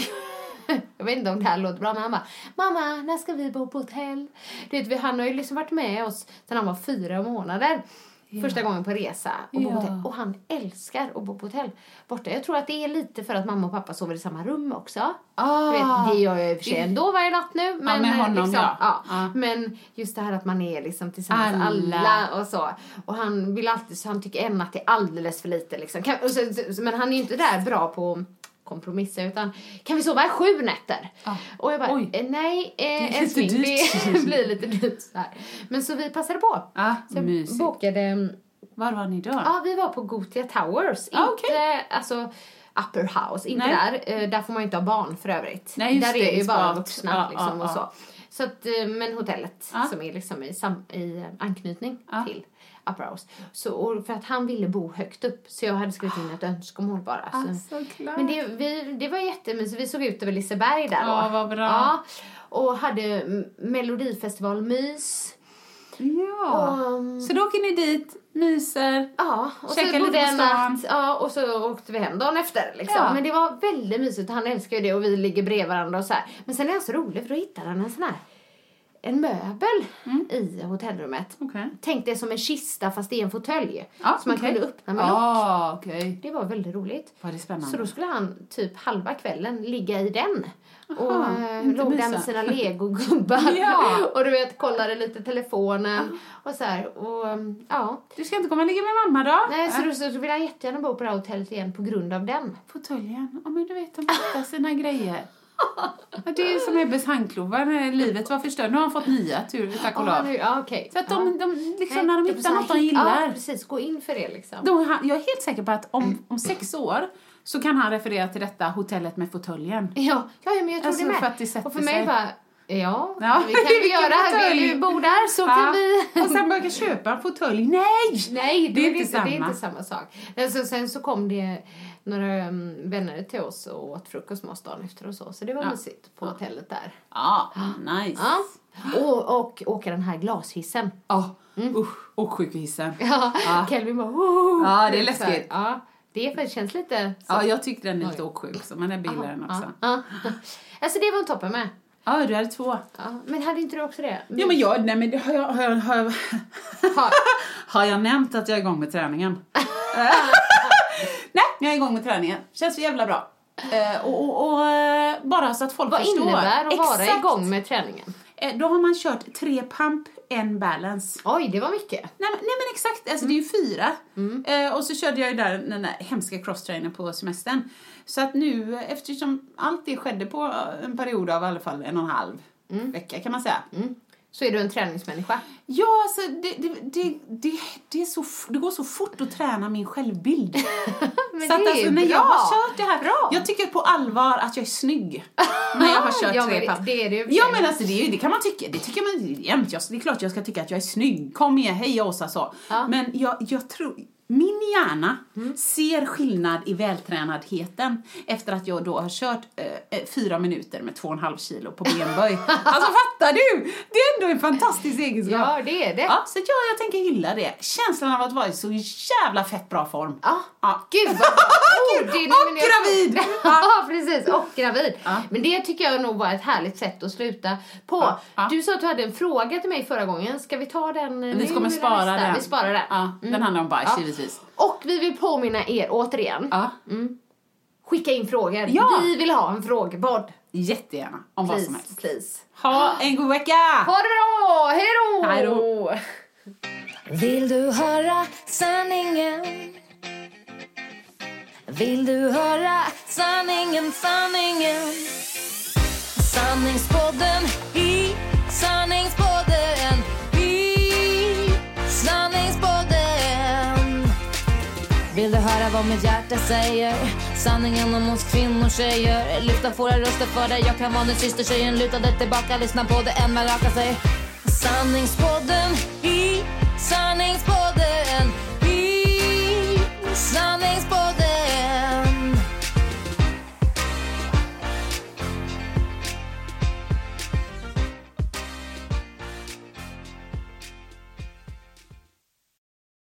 <laughs> jag vet inte om det här låter bra, men han bara Mamma, när ska vi bo på hotell? Du vet, han har ju liksom varit med oss sedan han var fyra månader. Första gången på resa. Och, bo på Ja. hotell. och han älskar att bo på hotell borta. Jag tror att det är lite för att mamma och pappa sover i samma rum också. Ah. Vet, det gör jag i och för sig ändå varje natt nu. Men, med eh, honom, liksom, ja. ja. Ja. Men just det här att man är liksom tillsammans Alla. alla, och så. Och han vill alltid, så han tycker en natt är alldeles för lite liksom. Men han är ju inte där bra på kompromissa utan kan vi sova i sju nätter? Och jag bara, Oj. eh, nej eh, älskling <laughs> det blir lite dyrt så här. Men så vi passade på. Ah, så mysigt. bokade, Var var ni då? ja vi var på Gothia Towers. Ah, inte alltså upper house, inte Nej. där. Eh, där får man inte ha barn för övrigt. Nej, där det, är ju bara vuxna liksom och så. Så att, eh, men hotellet som är liksom i, sam, i eh, anknytning till Upper House. Så, för att han ville bo högt upp så jag hade skrivit in ett önskemål bara. Så. Alltså, klart. Men det, vi, det var jättemysigt. Vi såg ut över Liseberg där då. Ja, vad bra. Ja, och hade melodifestivalmys. Ja. Och, Så då åker ni dit, myser. Ja, och Käka så lite på stan. Ja, och så åkte vi hem dagen efter. Liksom. Ja. Men det var väldigt mysigt. Han älskar ju det och vi ligger bredvid varandra och så här. Men sen är han så rolig för då hittade han en sån här en möbel i hotellrummet. Mm. Okej. Tänk det som en kista fast är en fåtölj. Ja, som man okej. kunde öppna med lock. Ah, okej. Det var väldigt roligt. Var det spännande? Så då skulle han typ halva kvällen ligga i den. och eh, inte låg där med sina <laughs> legogubbar. Ja. och du vet, kollade lite telefonen. Och så här. Och um, ja. Du ska inte komma och ligga med mamma då? Nej, så Äh, så vill han jättegärna bo på det här hotellet igen på grund av den. Fåtöljen. Ja, men du vet, de hittar sina grejer. Ja, det är som Ebbes handklovar när livet var förstört. Nu har han fått nya, tur, tack och Ja, lov. ja, okej. Så att de, de liksom, när de det hittar något de gillar. Ja, precis. Gå in för det liksom. Han- jag är helt säker på att om, om sex år så kan han referera till detta hotellet med fåtöljen. Ja, ja, ja, men jag tror Alltså, det med. för att det och för mig sig. bara, ja, Ja, vi kan vi göra. Vill fåtölj. du bo där så kan vi. Och sen börja köpa en fåtölj. Nej! Nej, Det är inte det är inte samma sak. Alltså, sen så kom det några um, vänner till oss och åt frukost med oss dagen efter och så. Så det var Ja. mysigt på hotellet där. Ja, nice. Ja. Och, och åka den här glashissen. Ja, usch. Och sjukhusen. Ja, Ja. Kelvin bara oh, Ja, det är läskigt. Ja, det känns lite så. Ja, jag tyckte den är lite åksjuk, så man är billigare också. Ja. Alltså det var en toppen med. Ja, du hade två. Ja. Men hade inte du också det? Ja, men jag, nej men har jag, har jag, har jag, <laughs> har jag nämnt att jag är igång med träningen? <laughs> jag är igång med träningen. Känns så jävla bra. Eh, och, och, och eh, bara så att folk Vad förstår. innebär att vara Exakt. igång med träningen? Eh, då har man kört tre pump, en balance. Oj, det var mycket. Nej, men- nej men exakt, alltså det är ju fyra. Eh, och så körde jag ju där den där hemska crosstrainern på semestern. Så att nu, eftersom allt det skedde på en period av i alla fall en och en halv vecka kan man säga. Så är du en träningsmänniska. Ja, alltså det, det, det, det, är så, det går så fort att träna min självbild. <laughs> Men så att alltså, när jag har kört det här, Bra. jag tycker på allvar att jag är snygg. när jag har <laughs> kört Ja, tre det är för Ja men alltså det, det kan man tycka, det tycker man jämt. Det är klart jag ska tycka att jag är snygg. Kom igen, hej Åsa så. Men jag, jag tror, min hjärna Mm. ser skillnad i vältränadheten efter att jag då har kört eh, eh, fyra minuter med två och en halv kilo på benböj. <laughs> alltså fattar du? Det är ändå en fantastisk egenskap. Ja, det är det. Ja, så ja, jag tänker hylla det. Känslan av att vara i så jävla fett bra form. Ja. Ja. Gud vad <laughs> bra. Det- och gravid. <laughs> Ja, precis. Och gravid. Ja. Men det tycker jag nog var ett härligt sätt att sluta på. Ja. Du sa att du hade en fråga till mig förra gången. Ska vi ta den Vi kommer eller spara den. Vi sparar den. Ja, den handlar om bajs Ja. Givetvis. Och vi vill påminna er återigen. Ja, Skicka in frågor. Ja. Vi vill ha en frågepodd. jättegärna. Om vad som Please, helst. please. Ha en god vecka! Ha det bra! Hej då. Vill du höra sanningen? Vill du höra sanningen, sanningen? Sanningspodden i sanningspodden Vill du höra vad mitt hjärta säger? Sanningen om oss kvinnor, tjejer. Lyfta våra röster för dig. Jag kan vara din syster, tjejen. Luta dig tillbaka. Lyssna på det än man rakar sig Sanningspodden i Sanningspodden. I Sanningspodden.